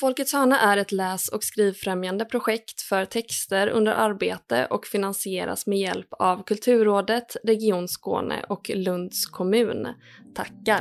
Folkets hörna är ett läs och skrivfrämjande projekt för texter under arbete och finansieras med hjälp av Kulturrådet, Region Skåne och Lunds kommun. Tackar!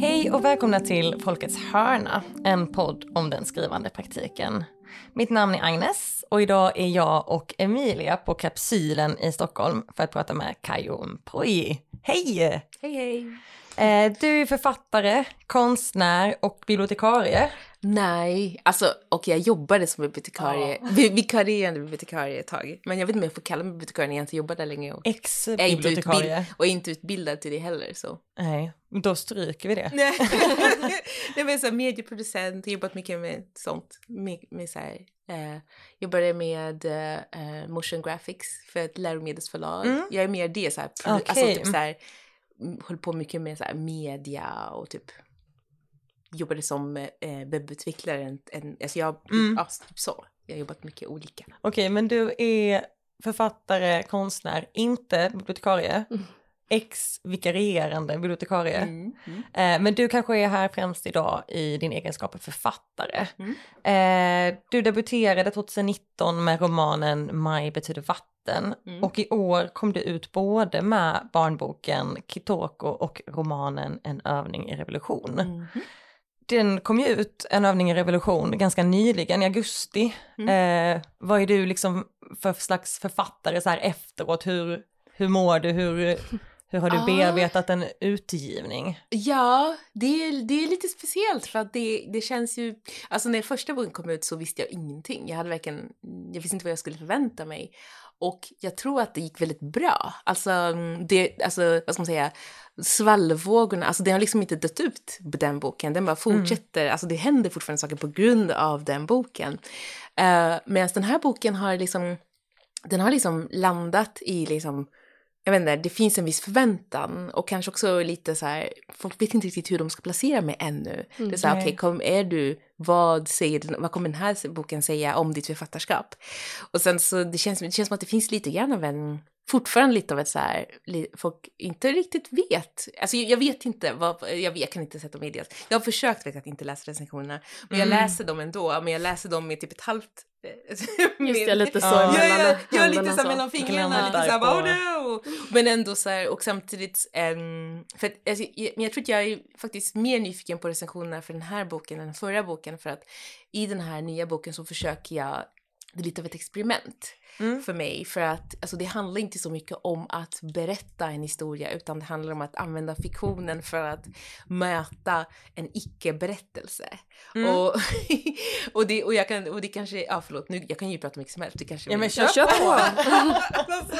Hej och välkomna till Folkets hörna, en podd om den skrivande praktiken. Mitt namn är Agnes och idag är jag och Emilia på Kapsylen i Stockholm för att prata med Kayo Mpoyi. Hej! Hej hej! Eh, du är författare, konstnär och bibliotekarie. Nej, alltså och jag jobbade som bibliotekarie, vi- vikarierande bibliotekarie ett tag. Men jag vet inte om jag får kalla mig bibliotekarie när jag inte jobbar där längre. Och jag är Ex-bibliotekarie. utbild- och är inte utbildad till det heller så. Nej, då stryker vi det. Nej, Nej men så här, medieproducent, jobbat mycket med sånt. Med, med så här, eh, jobbade med eh, motion graphics för ett läromedelsförlag. Mm. Jag är mer det så här, Okej. alltså typ så här, håller på mycket med så här media och typ jobbade som eh, webbutvecklare. En, en, alltså jag, Mm. ja, typ så. Jag har jobbat mycket olika. Okej, men du är författare, konstnär, inte bibliotekarie. Mm. Ex-vikarierande bibliotekarie. Mm. Mm. Eh, men du kanske är här främst idag i din egenskap av författare. Mm. Eh, du debuterade 2019 med romanen Maj betyder vatten Mm. och i år kom du ut både med barnboken Kitoko och romanen En övning i revolution. Den kom ju ut, En övning i revolution, ganska nyligen i augusti. Mm. Eh, vad är du liksom för slags författare så här efteråt? Hur, hur mår du? Hur, hur har du Ah. bearbetat en utgivning? Ja, det är, det är lite speciellt för att det, det känns ju... Alltså när första boken kom ut så visste jag ingenting. Jag hade verkligen... Jag visste inte vad jag skulle förvänta mig. Och jag tror att det gick väldigt bra. Alltså, mm, det, alltså vad ska man säga, svallvågorna, alltså det har liksom inte dött ut den boken. Den bara fortsätter, alltså det händer fortfarande saker på grund av den boken. Uh, Medan den här boken har liksom, den har liksom landat i liksom jag vet inte, det finns en viss förväntan och kanske också lite så här, folk vet inte riktigt hur de ska placera mig ännu. det är så här, okej, kom, är du, vad säger vad kommer den här boken säga om ditt författarskap? Och sen så, det känns, det känns som att det finns lite grann av en, fortfarande lite av ett så här, folk inte riktigt vet. Alltså jag, jag vet inte, vad, jag, vet, kan inte sätta mig i det. Jag har försökt vet, att inte läsa recensionerna, men jag Mm. läser dem ändå, men jag läser dem med typ ett halvt... Just det, lite så Ja. Mellan ja, ja, händerna lite så mellan fingrarna, lite så här, oh no! Men ändå så här, och samtidigt, um, för att, alltså, jag, men jag tror att jag är faktiskt mer nyfiken på recensionerna för den här boken än den förra boken, för att i den här nya boken så försöker jag, det är lite av ett experiment Mm. för mig, för att alltså, det handlar inte så mycket om att berätta en historia, utan det handlar om att använda fiktionen för att möta en icke-berättelse. Mm. Och, och, det, och, jag kan, och det kanske, ja förlåt, nu, jag kan ju prata mycket som helst, det kanske Ja men kör, Kör på! alltså.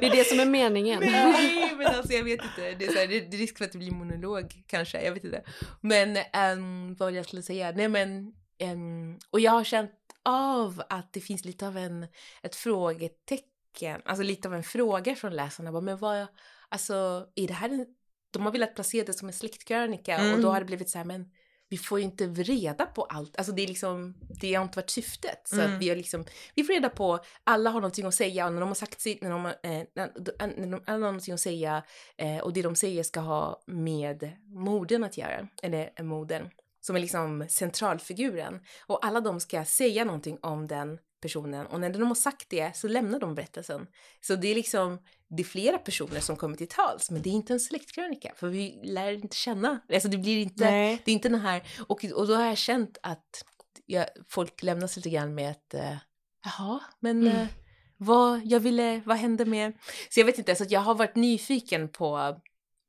Det är det som är meningen. Nej, men alltså jag vet inte. Det är, så här, det är risk för att det blir monolog kanske, jag vet inte. Men um, vad jag skulle säga, nej men, ehm, och jag har känt av att det finns lite av en, ett frågetecken, alltså lite av en fråga från läsarna, bara, men vad, alltså är det här en, de har velat placera det som en släktkrönika och Mm. då har det blivit så här, men vi får ju inte reda på allt, alltså det är liksom, det har inte varit syftet. Så Mm. att vi har liksom, vi får reda på, alla har någonting att säga och när de har sagt sitt, när de, eh, när, när de alla har någonting att säga eh, och det de säger ska ha med modern att göra, eller eh, modern, som är liksom centralfiguren. Och alla de ska säga någonting om den personen och när de har sagt det så lämnar de berättelsen. Så det är liksom, det är flera personer som kommer till tals, men det är inte en släktkrönika, för vi lär inte känna, alltså det blir inte, Nej. det är inte den här, och, och då har jag känt att jag, folk lämnas lite grann med ett, eh, jaha, men Mm. eh, vad, jag ville, vad hände med, så jag vet inte, så att jag har varit nyfiken på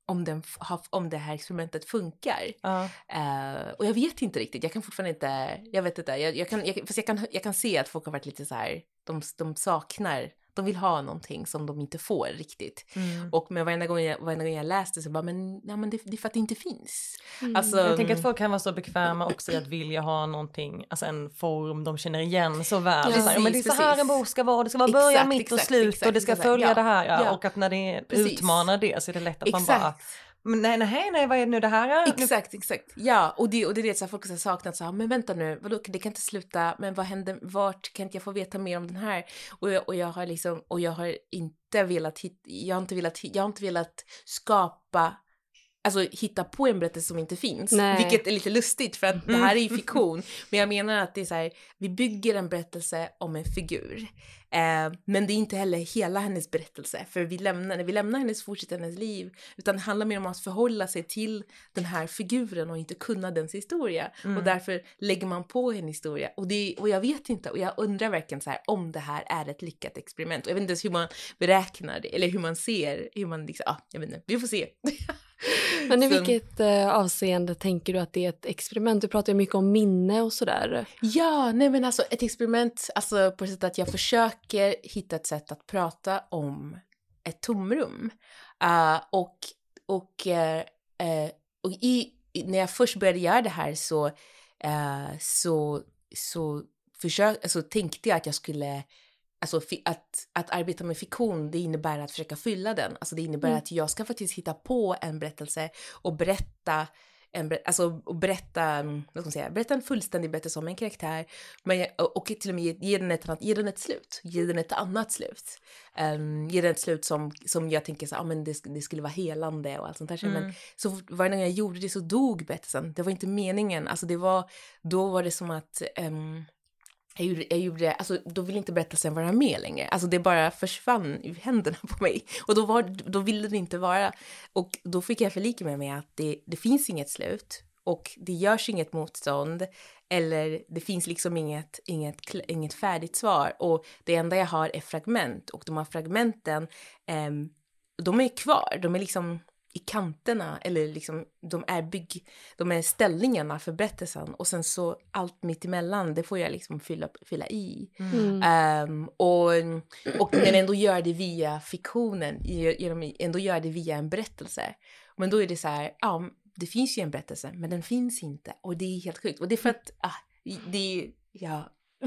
om, den, om det här experimentet funkar. Ja. Eh, och jag vet inte riktigt, jag kan fortfarande inte, jag vet inte, jag, jag, kan, jag, fast jag, kan, jag kan se att folk har varit lite så här, de, de saknar, de vill ha någonting som de inte får riktigt. Mm. Och men varenda gång jag, varenda gång jag läste så bara, men, ja, men det, det är för att det inte finns. Mm. Alltså, Jag tänker att folk kan vara så bekväma också i att vilja ha någonting, alltså en form de känner igen så väl. Ja, så här, men det är så här en bok ska vara, det ska vara början, mitt och exakt, slut och exakt, det ska följa Ja, det här. Ja. Och att när det Precis. utmanar det så är det lätt att man bara. Men nej, nej, nej, vad är det nu det här? Exakt, exakt. Ja, och det, och det är det så här, folk har saknat så här, men vänta nu, vadå, det kan inte sluta, men vad händer, vart kan inte jag få veta mer om den här? Och jag, och jag har liksom, och jag har inte velat, hit, jag har inte velat, jag har inte velat skapa alltså hitta på en berättelse som inte finns. Nej. Vilket är lite lustigt för att det här är ju fiktion. Men jag menar att det är så här, vi bygger en berättelse om en figur. Eh, men det är inte heller hela hennes berättelse. För vi lämnar, när vi lämnar hennes fortsätter hennes liv. Utan det handlar mer om att förhålla sig till den här figuren och inte kunna dens historia. Och därför lägger man på en historia. Och, det, och jag vet inte, och jag undrar verkligen så här om det här är ett lyckat experiment. Och jag vet inte ens hur man beräknar det, eller hur man ser, hur man liksom, ja, jag vet inte, vi får se. Men i vilket eh, avseende tänker du att det är ett experiment? Du pratar ju mycket om minne och sådär. Ja, nej men alltså ett experiment, alltså på det sättet att jag försöker hitta ett sätt att prata om ett tomrum. Uh, och och, eh, och i, när jag först började göra det här så, eh, så, så försök, alltså, tänkte jag att jag skulle Alltså att, att arbeta med fiktion, det innebär att försöka fylla den. Alltså det innebär Mm. att jag ska faktiskt hitta på en berättelse och berätta en, alltså, och berätta, mm, vad ska man säga, berätta en fullständig berättelse om en karaktär. Men, och, och till och med ge, ge, den ett annat, ge den ett slut, ge den ett annat slut. Um, ge den ett slut som, som jag tänker så, ah, men det, det skulle vara helande och allt sånt där. Mm. Men så varje gång jag gjorde det så dog berättelsen. Det var inte meningen. Alltså det var, då var det som att ehm, jag gjorde, jag gjorde, alltså då ville inte berättelsen vara med längre. Alltså det bara försvann ur händerna på mig. Och då, var, då ville det inte vara. Och då fick jag förlika mig med att det, det finns inget slut. Och det görs inget motstånd. Eller det finns liksom inget, inget, inget färdigt svar. Och det enda jag har är fragment. Och de här fragmenten, eh, de är kvar. De är liksom i kanterna. Eller liksom, de är bygg, de är ställningarna för berättelsen. Och sen så allt mitt emellan, det får jag liksom fylla, fylla i. Mm. Ehm, och, och men ändå gör det via fiktionen, ge- genom, ändå gör det via en berättelse. Men då är det så här, ja, det finns ju en berättelse, men den finns inte. Och det är helt sjukt. Och det är för att, ah, det är, ja.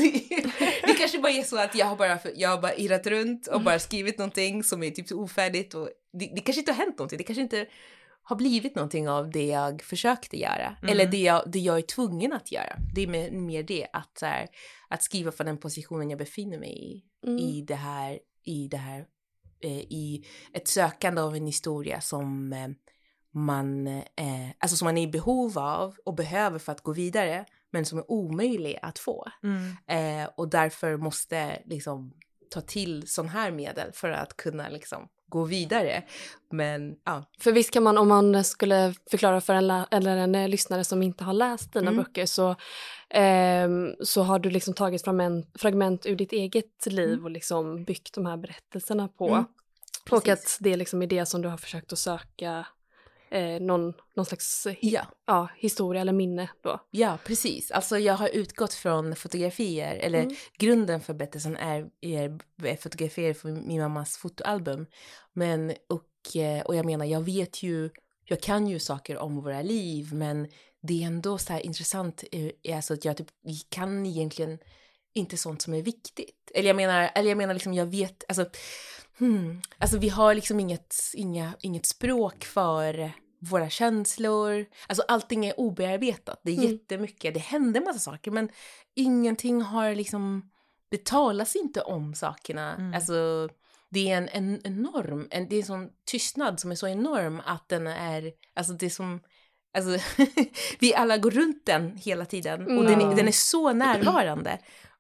det kanske bara är så att jag har bara, jag har bara irrat runt och bara skrivit någonting som är typ ofärdigt. Och det, det kanske inte har hänt någonting, det kanske inte har blivit någonting av det jag försökte göra. Mm. Eller det jag, det jag är tvungen att göra. Det är mer, det, att, så här, att skriva från den positionen jag befinner mig i. Mm. I det här, i det här, eh, i ett sökande av en historia som eh, man, eh, alltså som man är i behov av och behöver för att gå vidare, men som är omöjlig att få. Mm. Eh, och därför måste liksom ta till sån här medel för att kunna liksom gå vidare. Men ja, För visst kan man, om man skulle förklara för en, eller en eh, lyssnare som inte har läst dina Mm. böcker så, ehm, så har du liksom tagit fragment, fragment ur ditt eget liv och liksom byggt de här berättelserna på. Mm, och att det liksom är det som du har försökt att söka eh, någon, någon slags ja. ja, historia eller minne då. Ja, precis. Alltså jag har utgått från fotografier, eller Mm. grunden för är, är, är fotografier från min mammas fotoalbum. Men, och, eh, och jag menar, jag vet ju, jag kan ju saker om våra liv, men det är ändå så här intressant, eh, alltså att jag typ kan egentligen inte sånt som är viktigt. Eller jag menar, eller jag menar liksom, jag vet, alltså, hmm, alltså vi har liksom inget, inga, inget språk för våra känslor. Alltså allting är obearbetat. Det är Mm. jättemycket, det händer massa saker men ingenting har liksom, det talas inte om sakerna. Mm. Alltså det är en, en enorm, en, det är en sån tystnad som är så enorm att den är, alltså det är som, alltså vi alla går runt den hela tiden och den, Mm. den är så närvarande.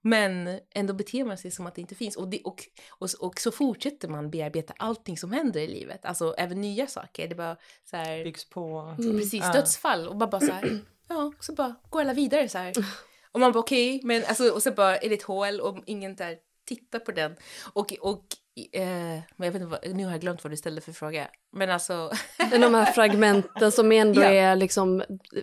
Men ändå beter man sig som att det inte finns. Och, det, och, och, och så fortsätter man bearbeta allting som händer i livet. Alltså även nya saker. Det bara så här, Byggs på. Mm. precis, Ja. dödsfall. Och bara, bara så här, ja, och så bara går alla vidare så här. Och man bara okej, men alltså, och så bara är det ett hål och ingen där tittar på den. Och, och eh, men jag vet inte vad, nu har jag glömt vad du ställde för fråga. Men alltså, Men de här fragmenten som ändå Ja. är liksom,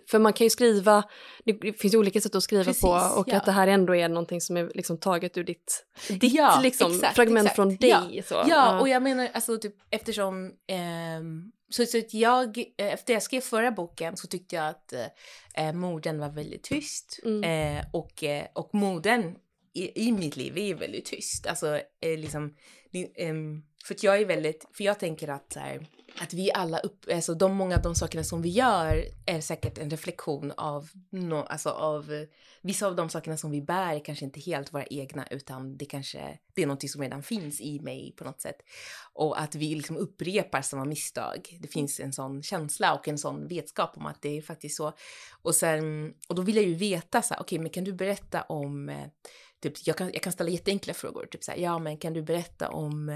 för man kan ju skriva, det finns ju olika sätt att skriva Precis, på och ja. att det här ändå är någonting som är liksom taget ur ditt, ditt Ja, liksom, exakt, fragment exakt. från dig. Så. Ja, och jag menar alltså typ eftersom ehm, så, så jag, eh, efter jag skrev förra boken så tyckte jag att eh, morden var väldigt tyst. Mm. Eh, och, eh, och morden i, i mitt liv är väldigt tyst. Alltså eh, liksom, Ehm, för att jag är väldigt, för jag tänker att så här, att vi alla upp, alltså de många av de sakerna som vi gör är säkert en reflektion av, no, alltså av vissa av de sakerna som vi bär är kanske inte helt våra egna utan det kanske det är någonting som redan finns i mig på något sätt. Och att vi liksom upprepar samma misstag. Det finns en sån känsla och en sån vetskap om att det är faktiskt så. Och sen, och då vill jag ju veta så här, okej, okay, men kan du berätta om eh, Typ, jag, kan, jag kan ställa jätteenkla frågor, typ så här, ja men kan du berätta om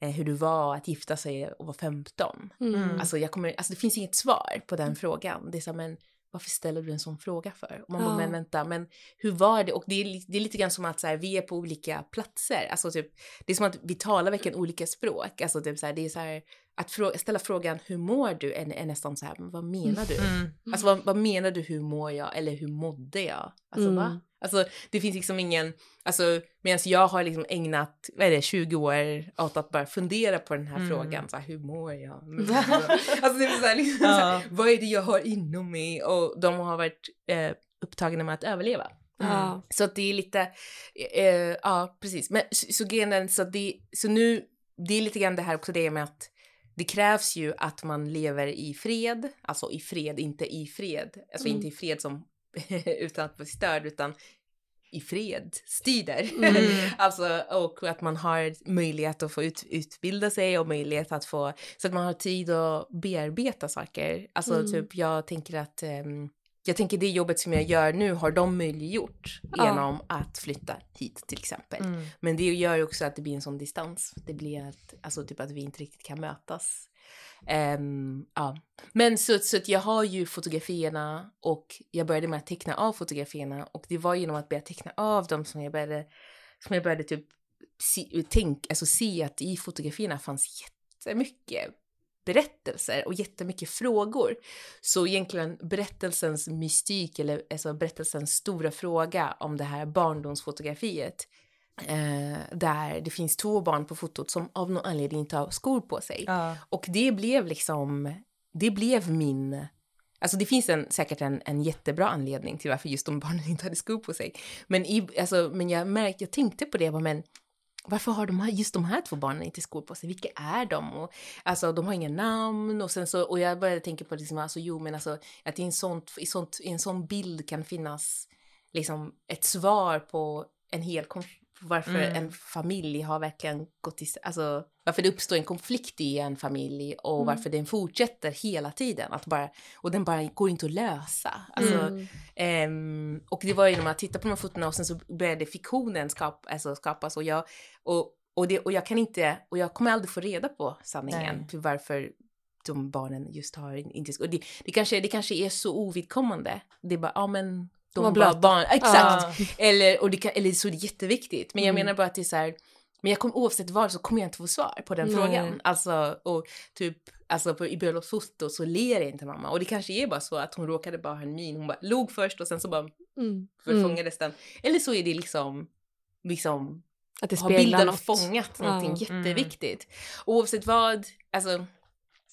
eh, hur du var att gifta sig och vara 15? Mm. Alltså, jag kommer, alltså det finns inget svar på den frågan. Det är så här, men varför ställer du en sån fråga för? Och man ja. bara, men vänta, men hur var det? Och det är, det är lite grann som att så här, vi är på olika platser. Alltså typ, det är som att vi talar verkligen olika språk. Alltså typ så här, det är så här, att frå ställa frågan hur mår du är, är nästan så här, men vad menar du? Mm. Alltså vad, vad, menar du hur mår jag? Eller hur mådde jag? Alltså mm. va? Alltså det finns liksom ingen, alltså medan jag har liksom ägnat, vad är det, 20 år åt att bara fundera på den här mm. frågan, så här, hur mår jag? alltså det är så här, liksom, ja. så här, vad är det jag har inom mig? Och de har varit eh, upptagna med att överleva. Mm. Så det är lite, eh, ja precis, men så, så genen, så det, så nu, det är lite grann det här också det med att det krävs ju att man lever i fred, alltså i fred, inte i fred, alltså mm. inte i fred som utan att bli störd, utan i fred styder. Mm. alltså, och att man har möjlighet att få ut, utbilda sig och möjlighet att få, så att man har tid att bearbeta saker. Alltså mm. typ, jag tänker att um, jag tänker det jobbet som jag gör nu har de möjliggjort ja. genom att flytta hit till exempel. Mm. Men det gör ju också att det blir en sån distans. Det blir att, alltså typ att vi inte riktigt kan mötas. Um, ja. Men så, så att jag har ju fotografierna och jag började med att teckna av fotografierna och det var genom att börja teckna av dem som jag började, som jag började typ se, tänk, alltså se att i fotografierna fanns jättemycket berättelser och jättemycket frågor. Så egentligen berättelsens mystik eller alltså berättelsens stora fråga om det här barndomsfotografiet Eh, där det finns två barn på fotot som av någon anledning inte har skor på sig. Ja. Och det blev liksom, det blev min... Alltså det finns en, säkert en, en jättebra anledning till varför just de barnen inte hade skor på sig. Men, i, alltså, men jag märkte, jag tänkte på det, men varför har de här, just de här två barnen inte skor på sig? Vilka är de? Och, alltså, de har inga namn och sen så, och jag började tänka på liksom, alltså, jo, men alltså, att i en, sånt, i, sånt, i en sån bild kan finnas liksom ett svar på en hel varför mm. en familj har verkligen gått i, alltså varför det uppstår en konflikt i en familj och mm. varför den fortsätter hela tiden att bara, och den bara går inte att lösa. Alltså, mm. um, och det var genom att titta på de här fotona och sen så började fiktionen skap, alltså skapas och jag, och, och, det, och jag kan inte, och jag kommer aldrig få reda på sanningen till varför de barnen just har inte, och det, det, kanske, det kanske är så ovidkommande. Det är bara, ja men de var barn. Exakt. Ah. Eller, och det kan, eller så är det jätteviktigt. Men jag mm. menar bara att det är så här, men jag kom, oavsett vad så kommer jag inte få svar på den Nej. frågan. Alltså, och typ, alltså på, i bröllopsfoto så ler inte mamma. Och det kanske är bara så att hon råkade bara ha en min. Hon bara log först och sen så bara mm. förfångades mm. den. Eller så är det liksom, liksom att det har bilden något. fångat någonting ja. jätteviktigt. Mm. Oavsett vad, alltså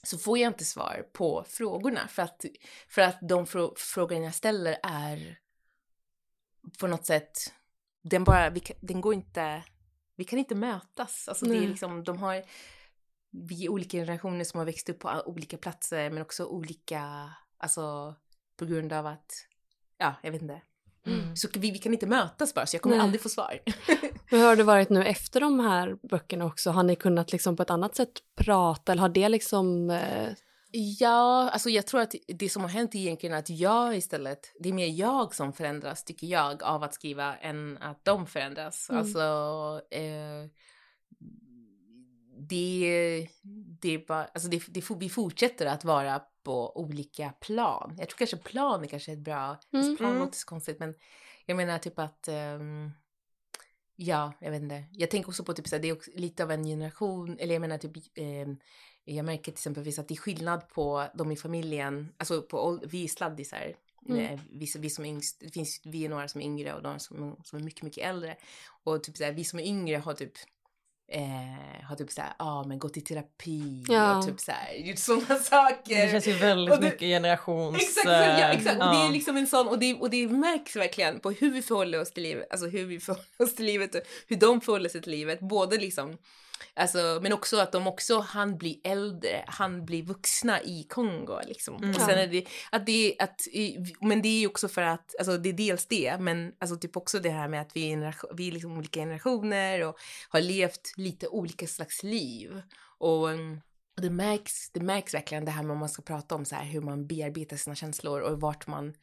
så får jag inte svar på frågorna för att, för att de frå frågorna jag ställer är på något sätt, den bara, den går inte, vi kan inte mötas. Alltså det är liksom, de har, vi är olika generationer som har växt upp på olika platser men också olika, alltså på grund av att, ja, jag vet inte. Mm. Så vi, vi, kan inte mötas bara, så jag kommer Nej. aldrig få svar. Hur har det varit nu efter de här böckerna också? Har ni kunnat liksom på ett annat sätt prata eller har det liksom eh, Ja, alltså jag tror att det som har hänt är egentligen att jag istället, det är mer jag som förändras tycker jag av att skriva än att de förändras. Mm. Alltså, eh, det, det är bara, alltså det, det, vi fortsätter att vara på olika plan. Jag tror kanske plan är kanske ett bra, alltså mm. plan låter så konstigt men jag menar typ att um, Ja, jag vet inte. Jag tänker också på typ så här, det är också lite av en generation, eller jag menar typ eh, jag märker till exempel att det är skillnad på de i familjen, alltså på vi är sladdisar, mm. Eh, vi, vi som yngst, det finns, vi är några som är yngre och de som, som är mycket, mycket äldre. Och typ så här, vi som är yngre har typ eh, har typ såhär, ja ah, men gått i terapi Ja. och typ såhär gjort sådana saker. Det känns ju väldigt det- mycket generations... Exakt, ja, eh. Och det är liksom en sån, och det, och det märks verkligen på hur vi förhåller oss till livet, alltså hur vi förhåller oss till livet och hur de förhåller sig till livet, både liksom Alltså, men också att de också han blir äldre, han blir vuxna i Kongo liksom. Mm. Och sen är det, att det, att, men det är ju också för att, alltså det är dels det, men alltså typ också det här med att vi är, generation, vi är liksom olika generationer och har levt lite olika slags liv. Och, mm, och det, märks, det märks verkligen det här med om man ska prata om så här hur man bearbetar sina känslor och vart man,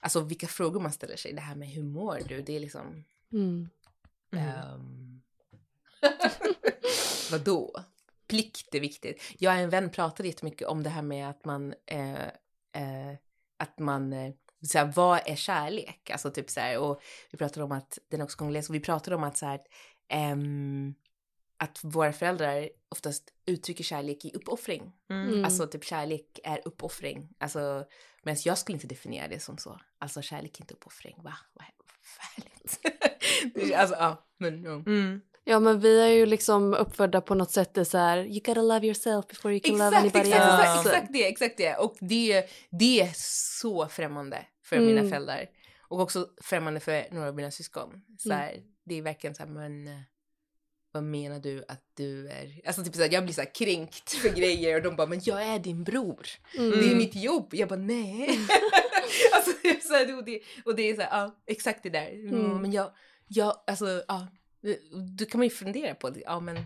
alltså vilka frågor man ställer sig. Det här med hur mår du? Det är liksom, Mm. Mm. Um... Vadå? Plikt är viktigt. Jag och en vän pratade jättemycket om det här med att man, eh, eh, att man, eh, så här, vad är kärlek? Alltså typ så här, och vi pratade om att, den är också kongoles, och vi pratade om att så här, ehm, att våra föräldrar oftast uttrycker kärlek i uppoffring. Mm. Alltså typ kärlek är uppoffring. Alltså, men jag skulle inte definiera det som så. Alltså kärlek är inte uppoffring. Va? Vad är- alltså ja, men ja. Mm. Ja men vi är ju liksom uppfödda på något sätt det är så här you gotta love yourself before you can love Exakt, anybody exakt, else. exakt, exakt det, exakt det. Och det, det är så främmande för Mm. mina föräldrar. Och också främmande för några av mina syskon. Så här, Det är verkligen så här, men vad menar du att du är? Alltså typ så här, jag blir så här kränkt för grejer och de bara, men jag är din bror. Mm. Det är mitt jobb. Jag bara, nej. alltså, det är så här, och, det, och det är så här, ja, exakt det där. Mm, Mm. Men jag, jag, alltså, ja, då kan man ju fundera på det. Ja, men är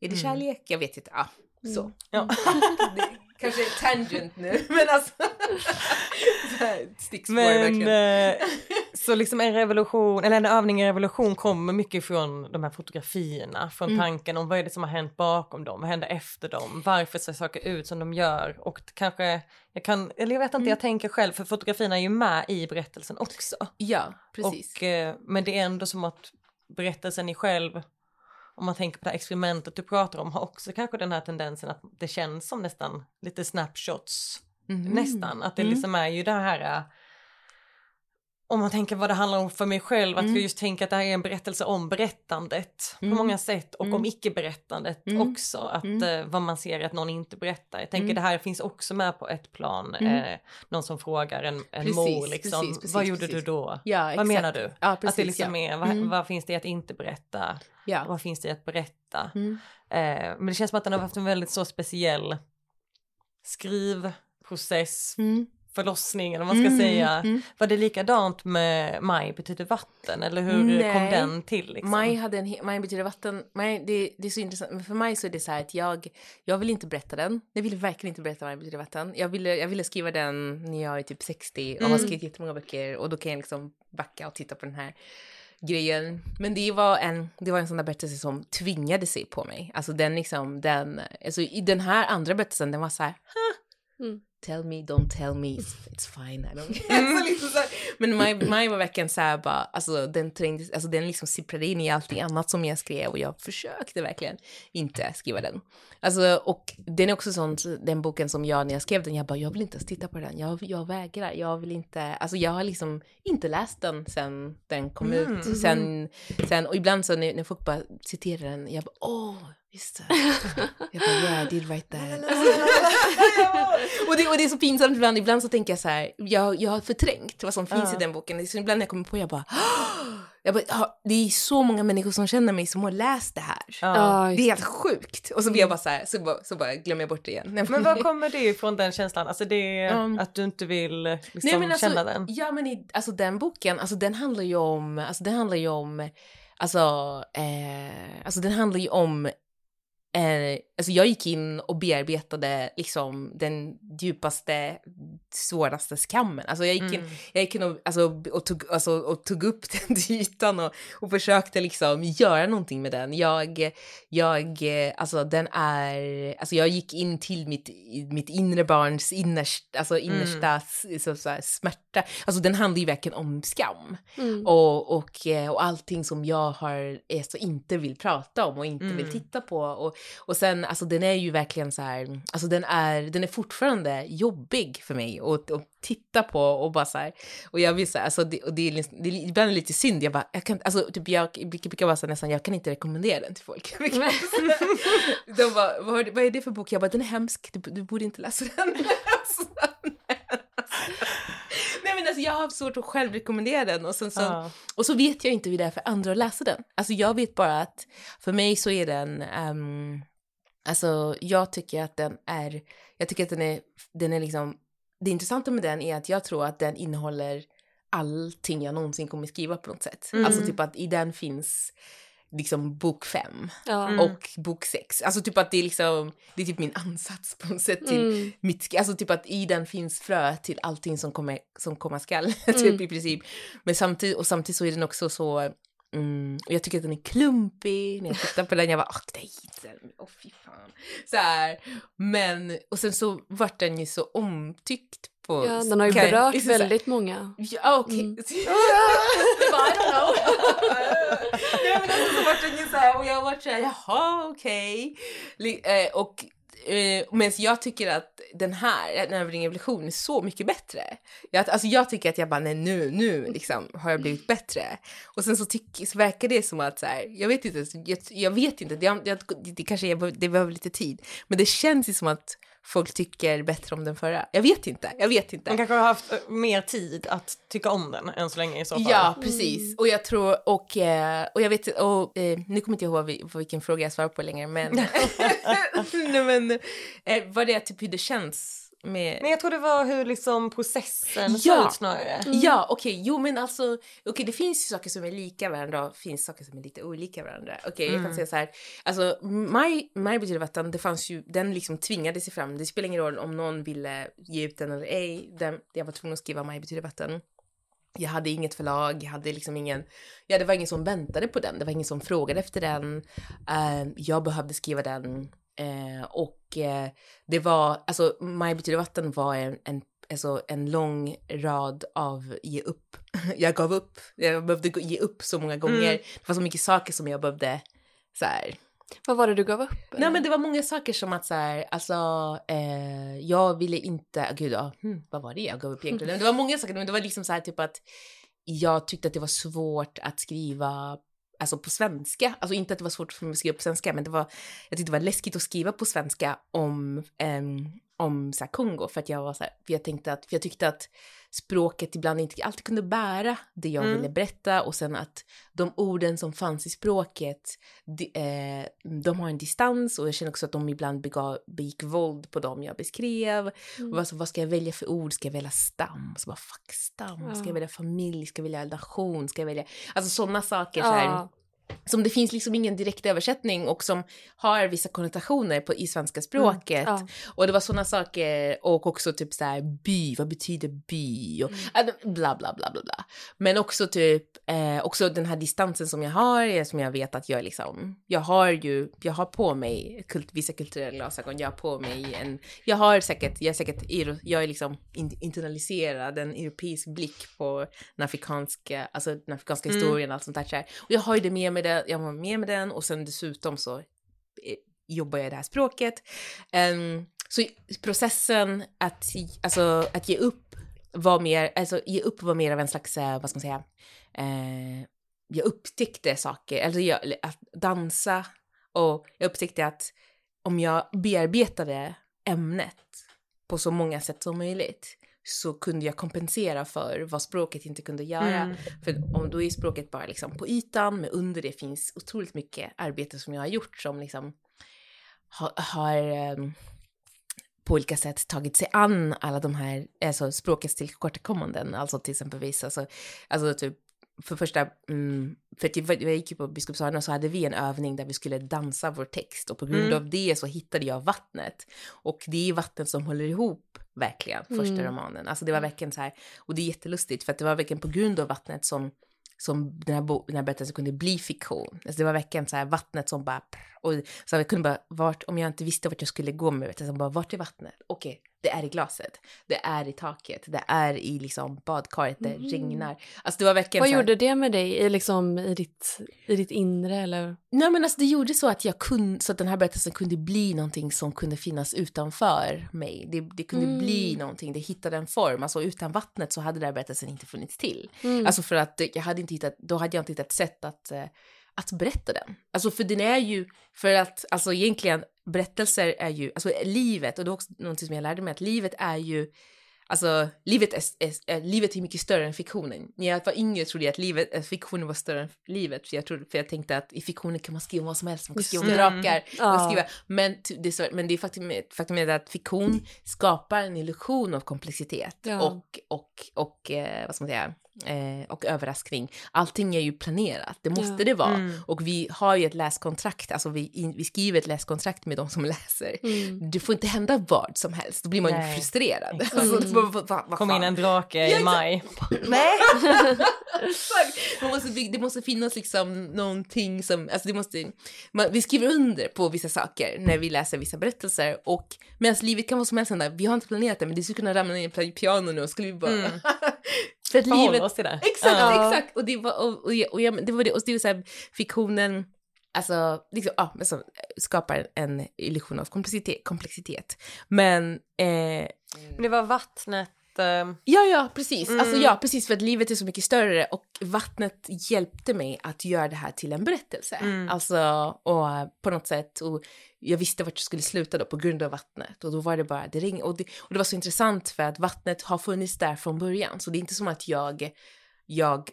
det Mm. kärlek? Jag vet inte. Ja, så. Mm. Ja. det kanske är tangent nu, men alltså. stickspår Men verkligen. Eh, så liksom en revolution, eller en övning i revolution kommer mycket från de här fotografierna, från Mm. tanken om vad är det som har hänt bakom dem, vad händer efter dem, varför ser saker ut som de gör och kanske, jag kan, eller jag vet inte, Mm. jag tänker själv för fotografierna är ju med i berättelsen också. Ja, precis. Och, eh, men det är ändå som att berättelsen i själv, om man tänker på det här experimentet du pratar om, har också kanske den här tendensen att det känns som nästan lite snapshots Mhm. nästan. Att det Mm. liksom är ju det här äh, om man tänker vad det handlar om för mig själv, att Mm. vi just tänker att det här är en berättelse om berättandet Mm. på många sätt och Mm. om icke-berättandet Mm. också. Att Mm. eh, vad man ser att någon inte berättar. Jag tänker Mm. det här finns också med på ett plan, eh, någon som frågar en, en Precis, mor liksom, precis, precis, vad gjorde du då? Ja, Vad exakt. menar du? Ja, att det liksom ja. är, vad, vad finns det i att inte berätta? Ja. Vad finns det i att berätta? Eh, men det känns som att den har haft en väldigt så speciell skrivprocess. Förlossning eller vad man ska Mm, säga. mm. Var det likadant med Maj betyder vatten eller hur Nej. kom den till? Liksom? Maj hade en, Maj betyder vatten. Maj, det, det är så intressant. Men för mig så är det så här att jag, jag vill inte berätta den. Jag vill verkligen inte berätta Maj betyder vatten. Jag ville, jag ville skriva den när jag är typ 60 och har Mm. skrivit jättemånga böcker och då kan jag liksom backa och titta på den här grejen. Men det var en, det var en sån där berättelse som tvingade sig på mig. Alltså den liksom, den, alltså i den här andra berättelsen den var så här, huh, Mm. Tell me, don't tell me, it's, it's fine, I don't alltså, liksom. Men Maj, Maj var verkligen så här bara, alltså den trängde, alltså den liksom sipprade in i allting annat som jag skrev och jag försökte verkligen inte skriva den. Alltså och den är också sån, den boken som jag när jag skrev den, jag bara, jag vill inte ens titta på den, jag, jag vägrar, jag vill inte, alltså jag har liksom inte läst den sen den kom Mm. ut, sen, sen, och ibland så när, när folk bara citerar den, jag bara, åh, just det. Jag bara, yeah, I did write that. och, det, och det är så pinsamt ibland, ibland så tänker jag så här, jag, jag har förträngt vad som finns Ja. i den boken. Så ibland när jag kommer på, jag bara, jag bara ja, det är så många människor som känner mig som har läst det här. Ja, Det är helt sjukt. Och så blir jag bara så här, så bara, så bara glömmer jag bort det igen. Men var kommer det ifrån den känslan? Alltså det är Um, att du inte vill liksom Nej, men alltså, känna den? Ja men i, alltså den boken, alltså den handlar ju om, alltså den handlar ju om, alltså, eh, alltså den handlar ju om Eh, alltså jag gick in och bearbetade liksom den djupaste, svåraste skammen. Alltså jag gick in, Mm. jag gick in och, alltså, och, tog, alltså, och tog upp den till ytan och, och försökte liksom göra någonting med den. Jag, jag, alltså den är, alltså jag gick in till mitt, mitt inre barns innersta, alltså innersta s- så, så här, smärta. Alltså den handlar ju verkligen om skam. Mm. Och, och, och allting som jag har, är så inte vill prata om och inte Mm. vill titta på. Och och sen, alltså den är ju verkligen så här, alltså den är, den är fortfarande jobbig för mig att, att titta på och bara så här, och jag vill så här, alltså det, och det, är, liksom, det är ibland lite synd, jag bara, jag kan alltså typ jag brukar vara så nästan, jag kan inte rekommendera den till folk. De bara, vad, vad är det för bok? Jag bara, den är hemsk, du, du borde inte läsa den. Nej men alltså jag har svårt att själv rekommendera den och sen så, ja. och så vet jag inte hur det är för andra att läsa den. Alltså jag vet bara att för mig så är den, um, alltså jag tycker att den är, jag tycker att den är, den är liksom, det intressanta med den är att jag tror att den innehåller allting jag någonsin kommer skriva på något sätt. Mm. Alltså typ att i den finns liksom bok fem ja. mm. och bok sex. Alltså typ att det är liksom, det är typ min ansats på något sätt till mm. mitt, alltså typ att i den finns frö till allting som kommer, som komma skall, typ mm. i princip. Men samtidigt, och samtidigt så är den också så, Mm, och jag tycker att den är klumpig, när jag tittar på den jag bara åh nej, åh fy fan. Så här. Men, och sen så vart den ju så omtyckt på... Ja, den har ju berört jag, väldigt många. Ja, okej. Okay. Mm. I don't know. men alltså, så vart den ju så här, och jag vart så här, jaha okej. Okay. Eh, och Eh, men jag tycker att den här, den här revolutionen är så mycket bättre. Jag, alltså jag tycker att jag bara, nej nu, nu liksom har jag blivit bättre. Och sen så, tyck, så verkar det som att så här, jag vet inte, jag, jag vet inte, det, jag, det kanske är, det behöver lite tid. Men det känns ju som att folk tycker bättre om den förra. Jag vet inte, jag vet inte. Man kanske har haft eh, mer tid att tycka om den än så länge i så fall. Ja, precis. Mm. Och jag tror, och, eh, och jag vet, och eh, nu kommer inte jag ihåg vilken fråga jag svarar på längre, men, Nej, men var det typ hur det känns med... Men jag tror det var hur liksom processen ja. ut snarare. Mm. Ja, okej, okay. jo men alltså, okej okay, det finns ju saker som är lika varandra och finns saker som är lite olika varandra. Okej, okay, mm. jag kan mm. säga så här, alltså maj, maj betyder vatten, det fanns ju, den liksom tvingade sig fram, det spelar ingen roll om någon ville ge ut den eller ej, den, jag var tvungen att skriva maj betyder vatten. Jag hade inget förlag, jag hade liksom ingen, ja det var ingen som väntade på den, det var ingen som frågade efter den. Uh, jag behövde skriva den Eh, och eh, det var, alltså Maj betyder vatten var en, en, alltså, en lång rad av ge upp. jag gav upp, jag behövde ge upp så många gånger. Mm. Det var så mycket saker som jag behövde så här. Vad var det du gav upp? Nej men det var många saker som att så här, alltså eh, jag ville inte, gud ja, hmm, vad var det jag gav upp egentligen? Det var många saker, men det var liksom så här typ att jag tyckte att det var svårt att skriva alltså på svenska. Alltså inte att det var svårt för mig att skriva på svenska, men det var, jag tyckte det var läskigt att skriva på svenska om, um, om så här, Kongo för att jag var så här, för jag tänkte att, för jag tyckte att språket ibland inte alltid kunde bära det jag mm. ville berätta och sen att de orden som fanns i språket, de, eh, de har en distans och jag känner också att de ibland begav, begick våld på dem jag beskrev. Mm. Och alltså, vad ska jag välja för ord? Ska jag välja stam? Så bara fuck stam. Ska jag välja familj? Ska jag välja nation? Ska jag välja... Alltså sådana saker. Så här, som det finns liksom ingen direkt översättning och som har vissa konnotationer på, i svenska mm, språket. Mm, ja. Och det var sådana saker och också typ så här by, vad betyder by? Och, mm. bla bla bla bla bla. Men också typ, eh, också den här distansen som jag har, som jag vet att jag liksom, jag har ju, jag har på mig kult, vissa kulturella glasögon, jag har på mig en, jag har säkert, jag är säkert, jag är liksom internaliserad, en europeisk blick på den afrikanska, alltså den afrikanska mm. historien och allt sånt där. Och jag har ju det med mig det, jag var med med den och sen dessutom så eh, jobbar jag det här språket. Um, så processen att, alltså, att ge upp var mer, alltså ge upp var mer av en slags, eh, vad ska man säga, uh, jag upptäckte saker, alltså jag, att dansa och jag upptäckte att om jag bearbetade ämnet på så många sätt som möjligt så kunde jag kompensera för vad språket inte kunde göra. Mm. För om då är språket bara liksom på ytan, men under det finns otroligt mycket arbete som jag har gjort som liksom har, har um, på olika sätt tagit sig an alla de här alltså språkets tillkortakommanden, alltså till exempelvis alltså, alltså typ för första, mm, för att jag gick ju på Biskopshallen och så hade vi en övning där vi skulle dansa vår text och på grund mm. av det så hittade jag vattnet. Och det är vattnet som håller ihop verkligen första mm. romanen. Alltså det var verkligen så här, och det är jättelustigt för att det var verkligen på grund av vattnet som som den här, bo, den här berättelsen kunde bli fiktion. Alltså det var verkligen så här vattnet som bara... Och så jag kunde bara, vart, om jag inte visste vart jag skulle gå med berättelsen, bara vart är vattnet? Okej, det är i glaset, det är i taket, det är i liksom badkaret, det Mhm. regnar. Alltså det var verkligen Vad här- gjorde det med dig i, liksom, i, ditt, i ditt inre? Eller? Nej men alltså det gjorde så att jag kunde, så att den här berättelsen kunde bli någonting som kunde finnas utanför mig. Det, det kunde Mm. bli någonting, det hittade en form. Alltså utan vattnet så hade den här berättelsen inte funnits till. Mm. Alltså för att jag hade inte hittat, då hade jag inte hittat ett sätt att, eh, att berätta den. Alltså för den är ju, för att alltså egentligen berättelser är ju, alltså livet, och det är också någonting som jag lärde mig, att livet är ju Alltså, livet är, är, är, livet är mycket större än fiktionen. När jag var yngre trodde jag att livet, att fiktionen var större än livet. För jag, trodde, för jag tänkte att i fiktionen kan man skriva vad som helst. Man kan skriva om drakar. Man kan skriva, men det är, så, men det är faktum, faktum är att fiktion skapar en illusion av komplexitet. Ja. Och, och, och eh, vad ska man säga, eh, och överraskning. Allting är ju planerat, det måste Ja. det vara. Mm. Och vi har ju ett läskontrakt, alltså vi, in, vi skriver ett läskontrakt med de som läser. Mm. Det får inte hända vad som helst, då blir man ju Nej. frustrerad. Exakt. Alltså, Mm. vad- vad- vad Kom fan? in en drake i maj. Nej! Man måste, det måste finnas liksom någonting som, alltså det måste, man, vi skriver under på vissa saker när vi läser vissa berättelser och medan livet kan vara som helst hända, vi har inte planerat det men det skulle kunna ramla ner på piano nu och skulle vi bara... För att livet... oss till det. Exakt, Ja. exakt! Och det var, och, och, och, jag- det var det, och det var så här, fiktionen, alltså, liksom, ja, men så, skapar en illusion av komplexitet, komplexitet. Men, eh, Men det var vattnet. Eh, Ja, ja, precis. Mm. Alltså ja, precis för att livet är så mycket större och vattnet hjälpte mig att göra det här till en berättelse. Mm. Alltså, och på något sätt, och jag visste vart jag skulle sluta då på grund av vattnet och då var det bara, det ring och det, och det var så intressant för att vattnet har funnits där från början, så det är inte som att jag, jag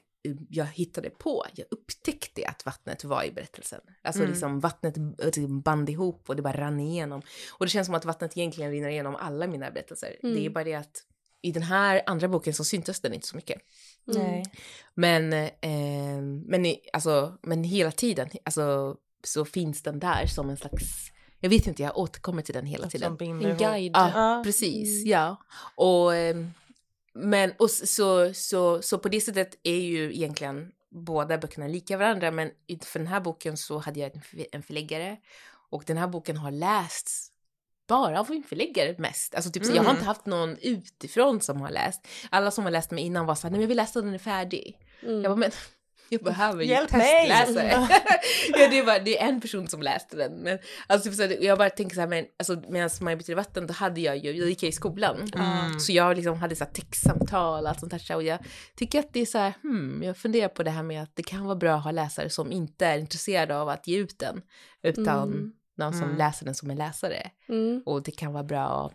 jag hittade på, jag upptäckte att vattnet var i berättelsen. Alltså Mm. liksom vattnet liksom band ihop och det bara rann igenom. Och det känns som att vattnet egentligen rinner igenom alla mina berättelser. Mm. Det är bara det att i den här andra boken så syntes den inte så mycket. Mm. Nej. Men, eh, men, i, alltså, men hela tiden alltså, så finns den där som en slags, jag vet inte, jag återkommer till den hela Som tiden. En guide. Ja, Ja. precis. Mm. Ja. Och, ehm, men, och så, så, så på det sättet är ju egentligen båda böckerna lika varandra, men för den här boken så hade jag en förläggare och den här boken har lästs bara av förläggare mest. Alltså typ så jag har Mm. inte haft någon utifrån som har läst. Alla som har läst mig innan var så här, nej men jag vill läsa den är färdig. Mm. Jag bara, men jag behöver ju Hjälp testläsare. ja, det, det är en person som läste den. Men, alltså, typ så här, jag bara tänker så här, men alltså, medan Maja betyder vatten, då hade jag ju, jag gick i skolan. Mm. Så jag liksom hade så här textsamtal och allt sånt där. Och jag tycker att det är så här, hmm, jag funderar på det här med att det kan vara bra att ha läsare som inte är intresserade av att ge ut den. Utan Mm. Någon som Mm. läser den som en läsare. Mm. Och det kan vara bra.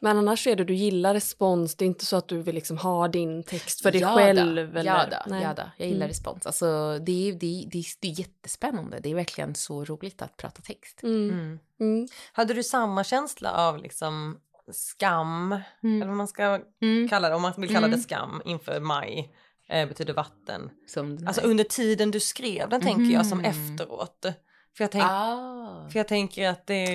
Men annars är det du gillar respons, det är inte så att du vill liksom ha din text för dig Ja själv? Då, eller? ja, då, ja då, jag gillar Mm. respons. Alltså, det, är, det, är, det, är, det är jättespännande. Det är verkligen så roligt att prata text. Mm. Mm. Mm. Hade du samma känsla av liksom skam, eller vad man ska Mm. kalla det, om man vill kalla det skam inför maj, eh, betyder vatten. Som Alltså under tiden du skrev den tänker jag som efteråt. För jag, tänk, ah. för jag tänker att det,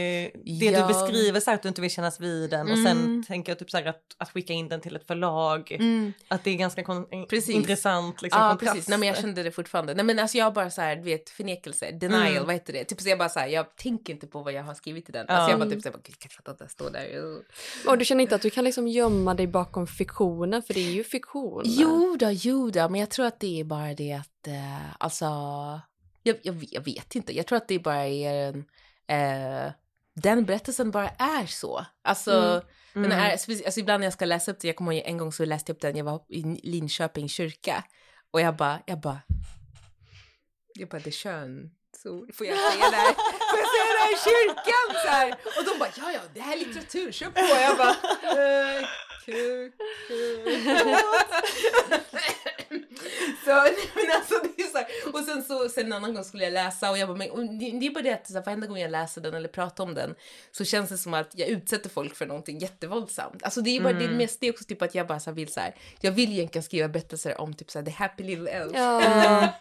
det Ja. du beskriver så här att du inte vill kännas vid den och Mm. sen tänker jag typ så här att, att skicka in den till ett förlag. Mm. Att det är ganska kon- Precis. intressant liksom, kontrast. precis. Nej, men jag kände det fortfarande. Nej, men alltså jag bara så här, du vet, förnekelse, denial, Mm. vad heter det? Typ så jag bara så här, jag tänker inte på vad jag har skrivit i den. Ja. Alltså jag bara typ så här, gud, kanske att det står där. Och du känner inte att du kan liksom gömma dig bakom fiktionen, för det är ju fiktion. Jo då, jo då, men jag tror att det är bara det att, eh, alltså, jag, jag, jag vet inte. Jag tror att det bara är en, eh, den berättelsen bara är så. Alltså, Mm. den Mm. är, speci- alltså ibland när jag ska läsa upp det, jag kommer ihåg en gång så läste jag upp den, jag var i Linköping kyrka och jag bara, jag bara, jag bara, det är kön. Så får jag säga det här, får jag säga det här i kyrkan så här? Och de bara, ja ja, det här är litteratur, kör på. Jag bara, eh, kul, kul. Så, men alltså det är så här. Och sen så, sen en annan gång skulle jag läsa och jag bara, men det, det är bara det att så här, varenda gång jag läser den eller pratar om den så känns det som att jag utsätter folk för någonting jättevåldsamt. Alltså det är bara, det Mm. mest det också typ att jag bara så här vill så här, jag vill egentligen skriva berättelser om typ så här the happy little elf. Ja.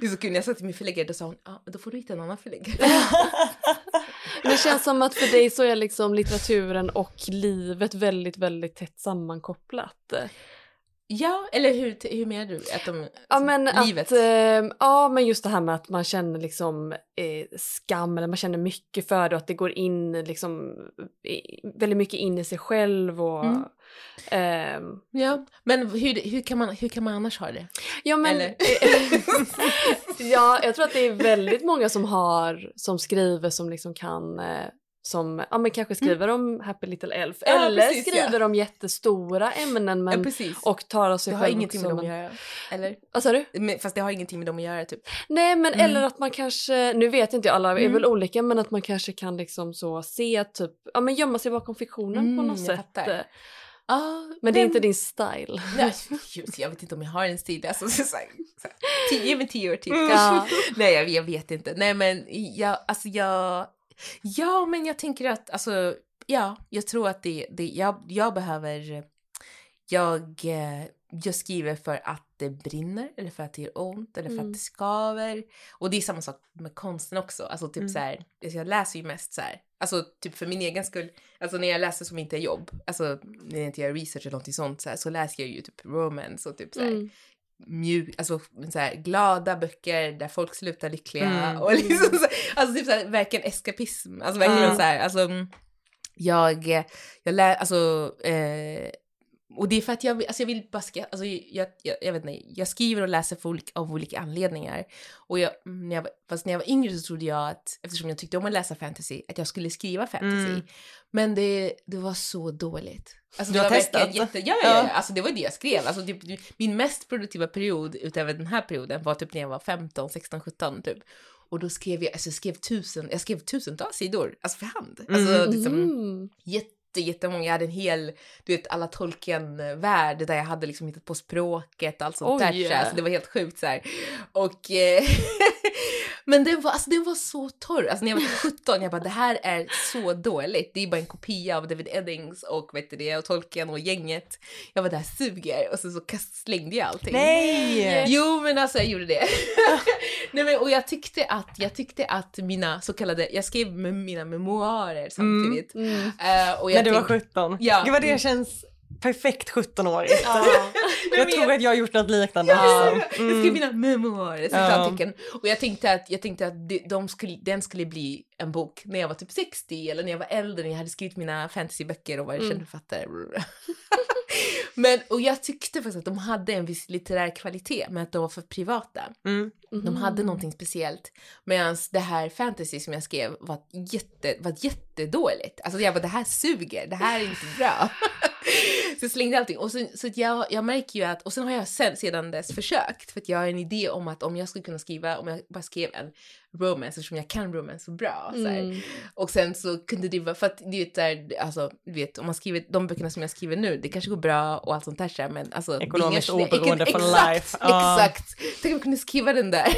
det är så kul, när jag sa till min förläggare då sa hon, ja men då får du hitta en annan förläggare. Det känns som att för dig så är liksom litteraturen och livet väldigt, väldigt tätt sammankopplat. Ja, eller hur, hur menar du? Att de, Ja alltså, men, livet? att, eh, ja men just det här med att man känner liksom eh, skam eller man känner mycket för det och att det går in liksom väldigt mycket in i sig själv och Mm. ehm, Ja, men hur, hur, kan man, hur kan man annars ha det? Ja men, ja jag tror att det är väldigt många som har, som skriver som liksom kan eh, som ja, men kanske skriver om Happy Little Elf Mm. Ja, eller precis, ja. skriver om jättestora ämnen men, ja, och talar sig det har själv ingenting med som dem att göra. Eller? Vad sa du? Men, fast det har ingenting med dem att göra typ. Nej men Mm. eller att man kanske, nu vet inte jag, alla är Mm. väl olika men att man kanske kan liksom så se typ, ja men gömma sig bakom fiktionen på Mm, något sätt. fattar. Ja, Men det är inte din style. Nej, just, jag vet inte om jag har en stil. Alltså, så, så, så, tio, mig tio år till Ja. kanske. Nej, jag, jag vet inte. Nej, men jag, alltså jag... Ja, men jag tänker att, alltså, ja, jag tror att det, det jag, jag behöver... Jag, eh, jag skriver för att det brinner, eller för att det gör ont, eller för Mm. att det skaver. Och det är samma sak med konsten också. Alltså typ Mm. så här, alltså jag läser ju mest så här, alltså typ för min egen skull, alltså när jag läser som inte är jobb, alltså när jag inte gör research eller någonting sånt så, här, så läser jag ju typ romance och typ så här, Mm. Mjuk, alltså så här, glada böcker där folk slutar lyckliga Mm. och liksom så, alltså typ så här, verkligen eskapism, alltså verkligen Ja. så här, alltså mm, jag, jag lär, alltså eh, och det är för att jag, alltså jag vill bara ska, alltså jag, jag, jag vet inte, jag skriver och läser för olika, av olika anledningar. Och jag, mm, när jag, var- fast när jag var yngre så trodde jag att, eftersom jag tyckte om att läsa fantasy, att jag skulle skriva fantasy. Mm. Men det, det var så dåligt. Alltså, Du har testat? Jätte, ja, ja, ja, alltså det var det jag skrev. Alltså, typ, min mest produktiva period utöver den här perioden var typ när jag var 15, 16, 17 typ. Och då skrev jag, alltså jag skrev tusen, jag skrev tusentals sidor, alltså för hand. Alltså Mm. liksom, jätte, jättemånga. Jag hade en hel, du vet, alla Tolkien-värld där jag hade liksom hittat på språket och allt sånt Oj. där. så det var helt sjukt så här. Och... Eh, men den var, alltså, den var så torr. Alltså när jag var 17, jag bara det här är så dåligt. Det är bara en kopia av David Eddings och vet du det, och Tolkien och gänget. Jag var där suger och så, så kast, slängde jag allting. Nej! Jo men alltså jag gjorde det. Nej, men, och jag tyckte, att, jag tyckte att mina så kallade, jag skrev mina memoarer samtidigt. Mm. Eh, och jag När du var tänkte- 17? Ja. Gud vad det känns perfekt 17-årigt. Ja. Jag tror att jag har gjort något liknande också. Jag skrev mina memoarer, Ja. Och jag tänkte att, jag tänkte att de, de skulle, den skulle bli en bok när jag var typ 60 eller när jag var äldre, när jag hade skrivit mina fantasyböcker och var Mm. känd författare. Men, och jag tyckte faktiskt att de hade en viss litterär kvalitet, men att de var för privata. Mm. De hade någonting speciellt. Medan det här fantasy som jag skrev var, jätte, var jättedåligt. Alltså jag bara, det här suger, det här är inte bra. så jag slängde allting. Och så, så jag, jag märker ju att, och sen har jag sen, sedan dess försökt, för att jag har en idé om att om jag skulle kunna skriva, om jag bara skrev en romance, eftersom jag kan romance så bra. Så. Mm. Och sen så kunde det vara, för att du vet, där, alltså, du vet om man skriver de böckerna som jag skriver nu, det kanske går bra och allt sånt där så här, men alltså. Ekonomiskt oberoende exakt, life. Ja. Exakt! Tänk om jag kunde skriva den där.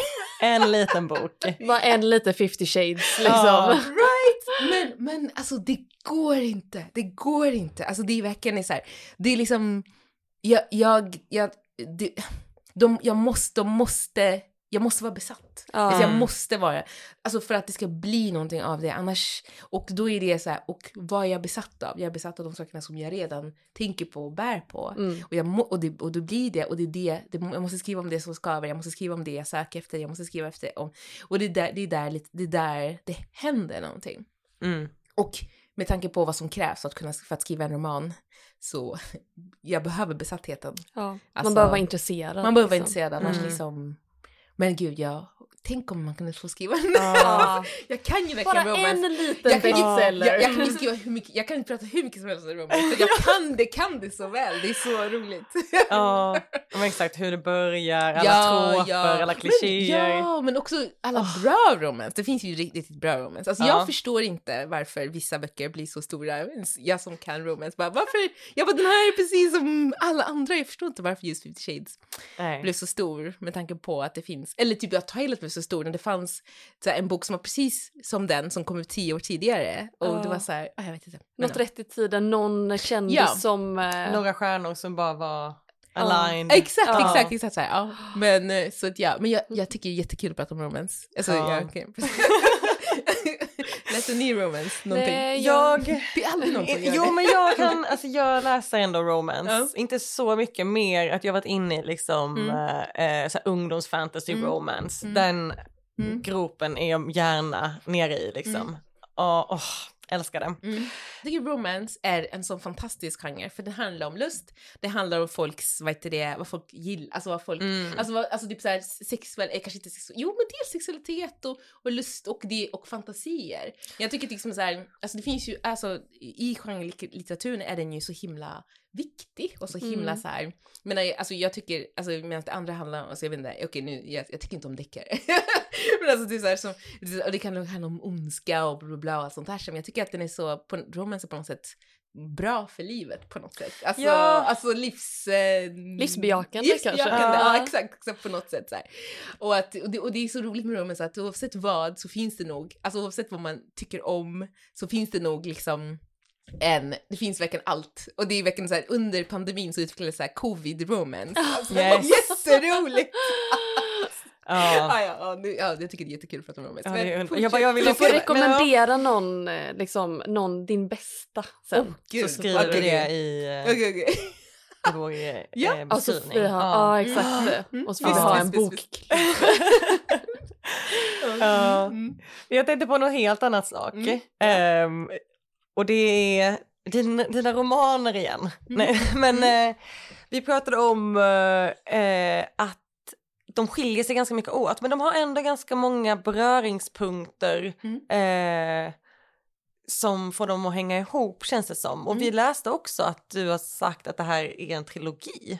En liten bok. Bara en lite 50 shades liksom. Ja. vet! Men, men alltså det går inte. Det går inte. Alltså det är verkligen så här. Det är liksom, jag, jag, jag, det, de, jag måste, de måste, jag måste vara besatt. Alltså jag Mm. måste vara, alltså för att det ska bli någonting av det. Annars, och då är det så här, och vad är jag besatt av? Jag är besatt av de sakerna som jag redan tänker på och bär på. Mm. Och, jag må, och, det, och då blir det, och det är det, det, jag måste skriva om det som skaver, jag måste skriva om det jag söker efter, jag måste skriva efter om, och det är där det, är där, det, är där det händer någonting. Mm. Och med tanke på vad som krävs för att, kunna, för att skriva en roman, så jag behöver besattheten. Ja. Man Alltså, behöver vara intresserad. Man behöver vara liksom. intresserad, annars Mm. liksom, men gud, jag, tänk om man kunde få skriva en Ja. Jag kan ju Bara verkligen romance. en liten Jag kan, ju, bestseller. jag, jag kan ju skriva hur mycket, jag kan prata hur mycket som helst om romance, jag kan det, kan det så väl, det är så roligt. Ja, men exakt hur det börjar, alla troper, alla klichéer. Men, ja, men också alla bra romance. Det finns ju riktigt, riktigt bra romance. Alltså Ja. jag förstår inte varför vissa böcker blir så stora. Jag som kan romance bara, varför? Jag bara, den här är precis som alla andra. Jag förstår inte varför just 50 shades Nej. blev så stor med tanke på att det finns, eller typ att Twilight blev så stor när det fanns så här, en bok som var precis som den som kom ut tio år tidigare. Och Ja. det var så här, ah, jag vet inte. Något rätt i tiden, någon kändis Ja. som... Eh, Några stjärnor som bara var aligned. Exakt, Ja. exakt, exakt så här, ja. Men eh, så att ja, men jag, jag tycker det är jättekul att prata om romance. Alltså, Ja. jag, Läs en ny romance, någonting. Nej, Jag... Det är aldrig någon som gör Jo men jag kan, alltså jag läser ändå romance, Ja. inte så mycket mer att jag varit inne i liksom Mm. eh, så ungdomsfantasy Mm. romance. Mm. Den Mm. gropen är jag gärna nere i liksom. Och, åh, älskar den. Mm. Jag tycker romance är en sån fantastisk genre för det handlar om lust, det handlar om folks, vad heter det, vad folk gillar, alltså vad folk, Mm. alltså, vad, alltså typ såhär sexuell, eh, kanske inte sexuell, jo men dels sexualitet och, och lust och, det, och fantasier. Jag tycker liksom såhär, alltså det finns ju, alltså i genrelitteraturen är den ju så himla viktig och så himla Mm. så här. Men jag- alltså jag tycker, alltså medan det andra handlar om, alltså jag vet inte, okej nu, jag, jag tycker inte om deckare. men alltså det är så här som, och det kan handla om ondska och bla bla bla och sånt här men jag tycker att den är så, på, romance är på något sätt bra för livet på något sätt. Alltså, Ja. alltså livs... Eh, Livsbejakande livsbejakande, kanske. Ja. exakt, exakt på något sätt så här. Och, att, och, det, och det är så roligt med romance att oavsett vad så finns det nog, alltså oavsett vad man tycker om så finns det nog liksom en, det finns verkligen allt. Och det är verkligen så här, under pandemin så utvecklades så här covid-romance. Alltså, Yes. jätteroligt! Ja. Ja, ja, nu, ja, jag tycker det är jättekul att prata om romance. Ja, Men jag, bara, jag vill Du får men- rekommendera någon, eh, liksom, någon din bästa sen. Gud. Så skriver du Okej, det i, eh, Okej, okej. i vår eh, Ja. Får beskrivning. ha, ja. exakt. Mm. Och så får vi ha en bok. Mm. Jag tänkte på något helt annat sak. Mm. Och det är dina, dina romaner igen. Mm. Nej, men eh, vi pratade om eh, eh, att de skiljer sig ganska mycket åt men de har ändå ganska många beröringspunkter Mm. eh, som får dem att hänga ihop känns det som. Och Mm. vi läste också att du har sagt att det här är en trilogi.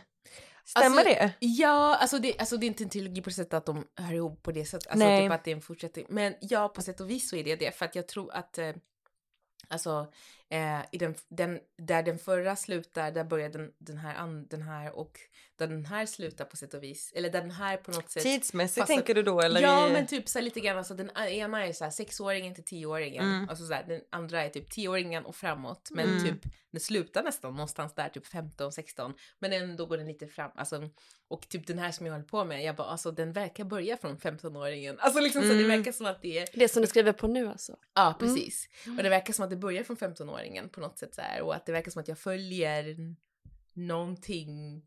Stämmer Alltså, det? Ja, alltså det, alltså det är inte en trilogi på det sättet att de hör ihop på det sättet. Alltså Nej. typ att det är en fortsättning. Men ja, på sätt och vis så är det det. För att jag tror att, eh, alltså, eh, i den, den, där den förra slutar, där börjar den, den, här, den här och där den här slutar på sätt och vis. Eller där den här på något sätt. Tidsmässigt fast tänker du då eller? ja, i... men typ så här lite grann, alltså den ena är så här sexåringen till tioåringen. Mm. Alltså så här, den andra är typ tioåringen och framåt. Men Mm. typ, den slutar nästan någonstans där, typ 15, 16. Men ändå går den lite fram, alltså. Och typ den här som jag håller på med, jag bara, alltså den verkar börja från 15-åringen. Alltså liksom så, det Mm. verkar som att det är, Det som du skriver på nu alltså. ja precis. Och det verkar som att det börjar från 15-åringen på något sätt så här. Och att det verkar som att jag följer någonting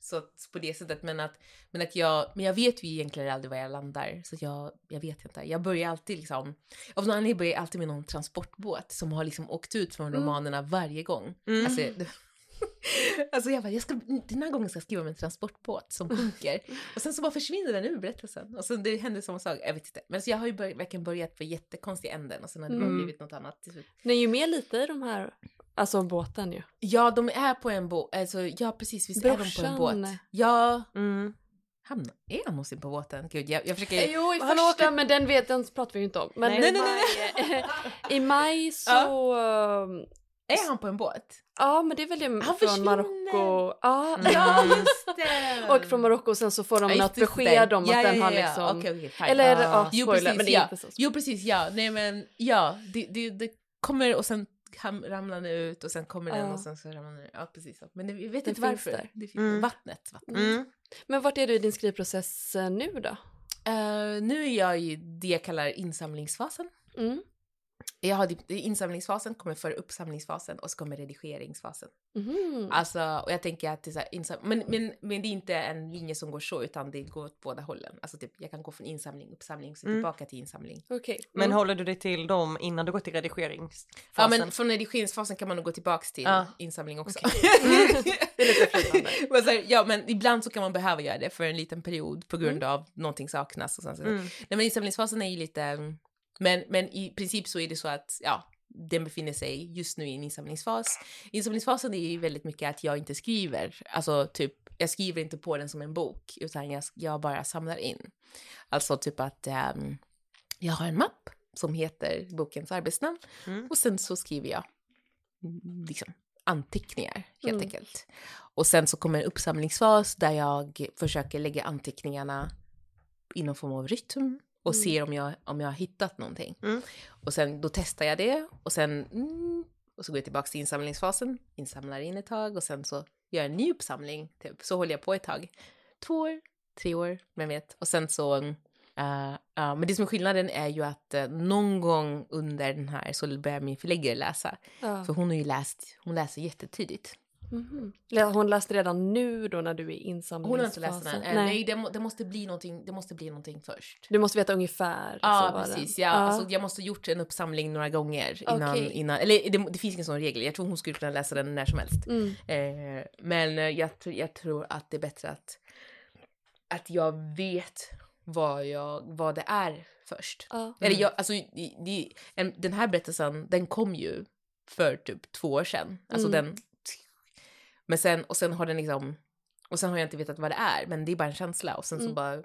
så att, på det sättet, men att, men att jag, men jag vet ju egentligen aldrig var jag landar, så att jag, jag vet inte. Jag börjar alltid liksom, av någon anledning börjar jag alltid med någon transportbåt som har liksom åkt ut från Mm. romanerna varje gång. Mm. Alltså, alltså jag bara, jag ska, den här gången ska jag skriva om en transportbåt som sjunker. Och sen så bara försvinner den ur berättelsen. Och sen det händer samma sak, jag vet inte. Men så jag har ju bör, verkligen börjat på jättekonstiga änden och sen har det Mm. blivit något annat till slut. Ni är ju med lite i de här, alltså båten ju. Ja, de är på en båt, alltså ja precis, visst är de på en Brorsan. båt. Ja, Mm. han, är han någonsin på båten? Gud, jag, jag försöker... Jo, i Han första, åker- men den vet den pratar vi ju inte om. Men Nej. Nej, nej, maj, i maj så... ehm, Är han på en båt? Ja, men det är väl det Han från. Marocko. Ja, Mm. Ja, just det! och från Marocko och sen så får de Ja, något det. besked om Ja, att ja, den har liksom... Okej, fine. Eller Ah. ja, Jo, spoiler, precis, men det är ja. inte så. Jo, precis, ja. Nej, men ja, det, det, det kommer och sen ramlar den ut och sen kommer den och sen så ramlar den ut. Ja, precis. Men det, vi vet Den inte varför. där. Det finns Mm. Vattnet. vattnet. Mm. Men vart är du i din skrivprocess eh, nu då? Eh, nu är jag i det jag kallar insamlingsfasen. Mm. Jag har det- insamlingsfasen, kommer före uppsamlingsfasen och så kommer redigeringsfasen. Mhm. Alltså, och jag tänker att det är så här, insam- men, men, men det är inte en linje som går så, utan det går åt båda hållen. Alltså typ, jag kan gå från insamling, uppsamling, så Mm. tillbaka till insamling. Men Mm. håller du dig till dem innan du går till redigeringsfasen? Ja, men från redigeringsfasen kan man nog gå tillbaks till Ja. insamling också. Det är lite flytande. men här, ja, men ibland så kan man behöva göra det för en liten period på grund av någonting saknas. Och sen så. Mm. Nej, men insamlingsfasen är ju lite, mm, men, men i princip så är det så att, ja, den befinner sig just nu i en insamlingsfas. Insamlingsfasen är ju väldigt mycket att jag inte skriver, alltså typ, jag skriver inte på den som en bok, utan jag, jag bara samlar in. Alltså typ att ehm, jag har en mapp som heter bokens arbetsnamn Mm. och sen så skriver jag liksom anteckningar helt Mm. enkelt. Och sen så kommer en uppsamlingsfas där jag försöker lägga anteckningarna i någon form av rytm och Mm. ser om jag, om jag har hittat någonting. Mm. Och sen då testar jag det och sen mm, och så går jag tillbaka till insamlingsfasen, insamlar in ett tag och sen så gör jag en ny uppsamling. Typ. Så håller jag på ett tag. Två år, tre år, vem vet. Och sen så, Uh, uh, men det som är skillnaden är ju att uh, någon gång under den här så börjar min förläggare läsa. För hon har ju läst, hon läser jättetidigt. Mhm. Lä- Hon läste redan nu då när du är insamlingsfasen? Hon har inte läst den än. Nej. Nej, det, må, det, måste bli någonting, det måste bli någonting först. Du måste veta ungefär. Ja, så vad precis. Ja, Alltså, jag måste ha gjort en uppsamling några gånger innan, Okej. innan eller det, det finns ingen sån regel. Jag tror hon skulle kunna läsa den när som helst. Mm. Eh, men eh, jag, jag tror att det är bättre att, att jag vet vad, jag, vad det är först. Ja. Eller jag, alltså, en, den här berättelsen, den kom ju för typ två år sedan. Alltså Mm. den, men sen, och sen har den liksom, och sen har jag inte vetat vad det är, men det är bara en känsla och sen så Mm. bara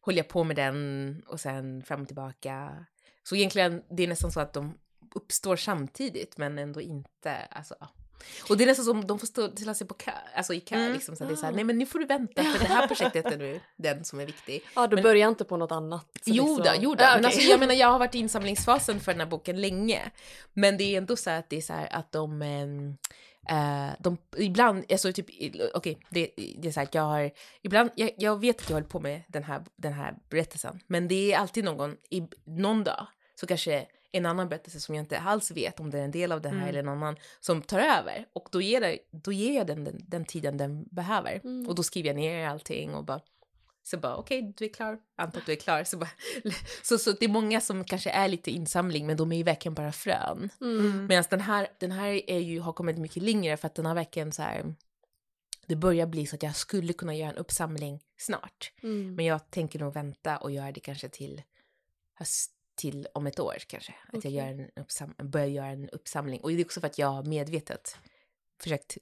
håller jag på med den och sen fram och tillbaka. Så egentligen, det är nästan så att de uppstår samtidigt men ändå inte, alltså. Och det är nästan som de får stå, ställa sig på kö, alltså i kö Mm. liksom. Så att det är så här, Ah. nej men nu får du vänta för det här projektet är nu den som är viktig. ja, du Men- börjar inte på något annat? Jo liksom- då, jo då. Ja, Men okej. alltså, jag menar jag har varit i insamlingsfasen för den här boken länge. Men det är ändå så att det är så här att de, ehm, eh, de ibland, alltså typ, okej, det, det är så här jag har, ibland, jag, jag vet att jag håller på med den här, den här berättelsen. Men det är alltid någon, i, någon dag, så kanske en annan berättelse som jag inte alls vet om det är en del av den här Mm. eller en annan som tar över. Och då ger, det, då ger jag den, den den tiden den behöver. Mm. Och då skriver jag ner allting och bara så bara okej, du är klar, anta att du är klar. Så, bara, så, så det är många som kanske är lite insamling men de är ju verkligen bara frön. Mm. Medan den här, den här är ju, har kommit mycket längre för att den har verkligen så här, det börjar bli så att jag skulle kunna göra en uppsamling snart. Mm. Men jag tänker nog vänta och göra det kanske till höst, till om ett år kanske. Att Okej. jag gör en uppsam, börjar göra en uppsamling. Och det är också för att jag medvetet försökt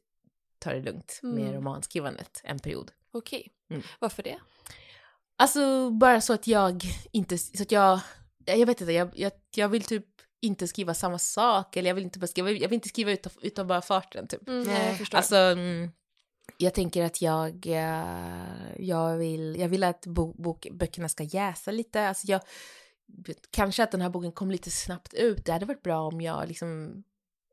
ta det lugnt med Mm. romanskrivandet en period. Okej, Mm. varför det? Alltså bara så att jag inte, så att jag, jag vet inte, jag, jag, jag vill typ inte skriva samma sak eller jag vill inte bara skriva, jag vill inte skriva utav, utav bara farten typ. Mm, Nej, jag förstår. Alltså, mm, jag tänker att jag, eh, jag vill, jag vill att bo, bok, böckerna ska jäsa lite, alltså jag, kanske att den här boken kom lite snabbt ut, det hade varit bra om jag liksom,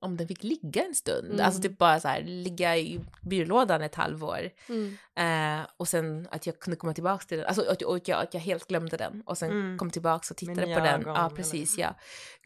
om den fick ligga en stund, Mm. alltså typ bara så här, ligga i byrålådan ett halvår. mm. Eh, och sen att jag kunde komma tillbaka till den, alltså att, och jag, att jag helt glömde den och sen Mm. kom tillbaka och tittade på den. Ja, eller- precis, ja.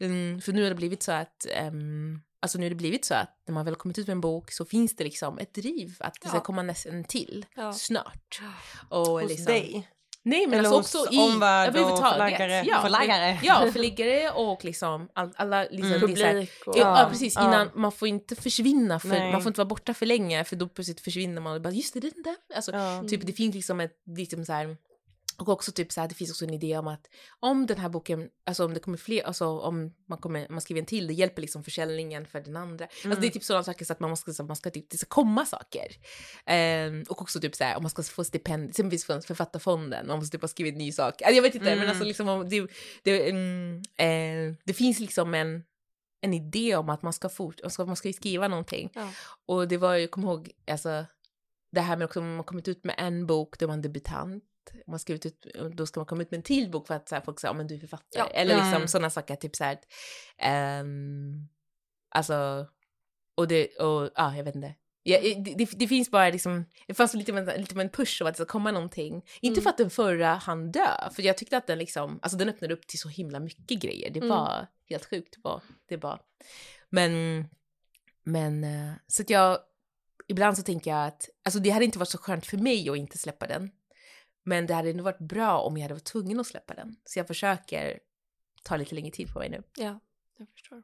Mm, för nu har det blivit så att, ehm, alltså nu har det blivit så att när man väl kommit ut med en bok så finns det liksom ett driv att det ska Ja. komma nästan till Ja. snart. Och Hos liksom, dig? Nej men Eller alltså också i omvärld och förläggare? Ja, Förläggare? ja, förläggare och liksom all, alla liksom, Mm. Publik och... Ja, Ja, precis. ja. Innan, Man får inte försvinna, för, Nej. man får inte vara borta för länge för då plötsligt försvinner man och bara just det, den där. Alltså, typ, det finns liksom ett, liksom så här, och också typ så här, det finns också en idé om att om den här boken, alltså om det kommer fler, alltså om man, kommer, man skriver en till, det hjälper liksom försäljningen för den andra. Alltså Mm. det är typ sådana saker så att man måste, så att man ska typ, det ska komma saker. Ehm, och också typ så här, om man ska få stipendier, exempelvis från författarfonden, man måste typ ha skrivit en ny sak. Alltså, jag vet inte, men Mm. alltså liksom om det, det, mm, eh, det finns liksom en, en idé om att man ska, fort, alltså, man ska ju skriva någonting. Ja. Och det var ju, kom ihåg, alltså det här med om man kommit ut med en bok, då är man debutant. Man skrivit ut, då ska man komma ut med en till bok för att så här, folk säger, ja men du är författare. Ja. Eller liksom Mm. sådana saker, typ så här, ehm, alltså, och det, och ja, jag vet inte. Ja, det, det, det finns bara liksom, det fanns lite, en- lite av en push av att det ska komma någonting. Inte Mm. för att den förra hann dö, för jag tyckte att den liksom, alltså den öppnade upp till så himla mycket grejer. Det Mm. var helt sjukt. Det var, det var. Men, men, eh, så att jag, ibland så tänker jag att, alltså det hade inte varit så skönt för mig att inte släppa den. Men det hade ändå varit bra om jag hade varit tvungen att släppa den. Så jag försöker ta lite längre tid på mig nu. ja, jag förstår.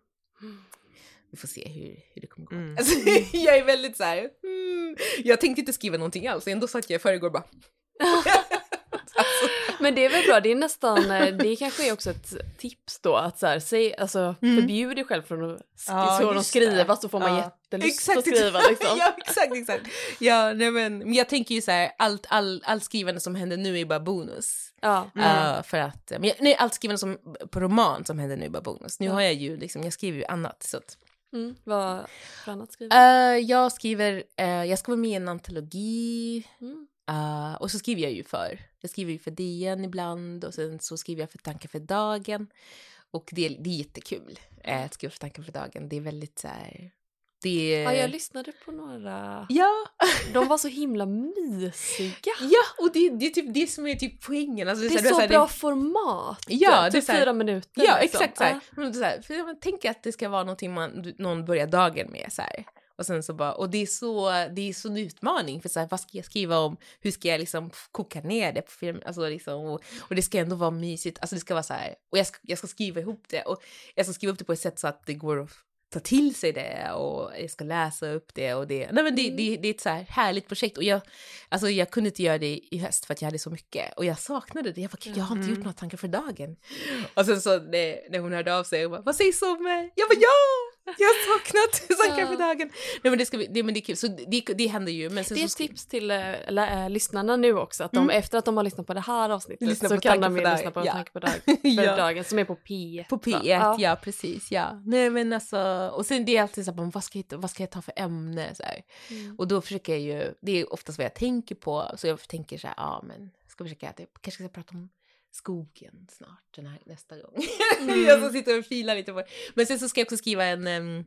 Vi får se hur, hur det kommer gå. Mm. Alltså, jag är väldigt så här, mm, jag tänkte inte skriva någonting alls, ändå satt jag i förrgår och bara, Men det är väl bra, det är nästan, eh, det kanske är också ett tips då att så här, säg, alltså Mm. förbjud dig själv från att, Ja, från att just skriva så får man Ja. jättelust att skriva liksom. ja, exakt, exakt. Ja, nej, men, men jag tänker ju så här, allt, all, allt skrivande som händer nu är bara bonus. Ja. Mm. Uh, för att, men nej, allt skrivande som, på roman som händer nu är bara bonus. Nu Ja. har jag ju liksom, jag skriver ju annat. Så att, Mm. Vad för annat skriver uh, jag skriver, uh, jag ska vara med i en antologi. mm. Uh, och så skriver jag ju för, jag skriver ju för DN ibland och sen så skriver jag för Tankar för dagen. Och det, det är jättekul eh, att skriva för Tankar för dagen. Det är väldigt så här, det... Ja, jag lyssnade på några. Ja, De var så himla mysiga. ja och det, det är typ det som är typ poängen. Alltså, Det är så så här, bra format. Ja, det är typ så här- fyra minuter. Ja, liksom. exakt så här. Men så här, för man tänker att det ska vara någonting man, någon börjar dagen med så här. Och sen så bara, och det är så, det är så en utmaning för så här, vad ska jag skriva om, hur ska jag liksom koka ner det på film, alltså liksom, och, och det ska ändå vara mysigt, alltså det ska vara så här, och jag ska, jag ska skriva ihop det. Och jag ska skriva upp det på ett sätt så att det går att ta till sig det och jag ska läsa upp det och det, nej men det, Mm. det, det är ett så här härligt projekt. Och jag, alltså jag kunde inte göra det i höst för att jag hade så mycket. Och jag saknade det, jag bara, "Gud, jag har inte gjort Mm. några tankar för dagen. Och sen så när, när hon hörde av sig och bara, vad sägs om, eh?" jag bara ja, jag har saknat för Ja. dagen. Nej men det, ska vi, det, men det är kul, så det, det händer ju. Men Det är ett tips till äh, äh, lyssnarna nu också, att de Mm. efter att de har lyssnat på det här avsnittet Lyssna så kan de ju lyssna på Ja. Tankar på dag, för Ja. dagen som är på P1. På P1, va? ja. precis, ja. Nej men alltså, och sen det är alltid så här, vad ska jag, vad ska jag ta för ämne så. Mm. Och då försöker jag ju, det är oftast vad jag tänker på, så jag tänker så här, ja men ska försöka, jag kanske ska prata om skogen snart, den här nästa gång. Mm. jag ska sitta och fila lite på det. Men sen så ska jag också skriva en, um,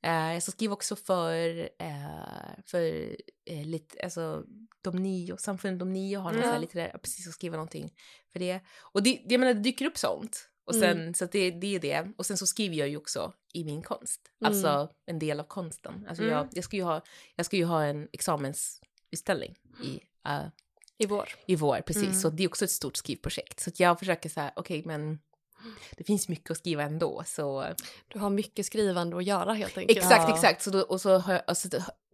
jag ska skriva också för, eh, för eh, lite, alltså de nio, samfundet de nio har någon Ja. så här litterär, precis, att skriva någonting för det. Och det, jag menar, det dyker upp sånt. Och sen, Mm. så det, det är det. Och sen så skriver jag ju också i min konst. Mm. Alltså en del av konsten. Alltså Mm. jag, jag, ska ju ha, jag ska ju ha en examensutställning i, uh, I vår. i vår, precis. Mm. Så det är också ett stort skrivprojekt. Så att jag försöker så här, okej men det finns mycket att skriva ändå. Så Du har mycket skrivande att göra helt enkelt. exakt, Ja. exakt. Så då, och så har jag, alltså,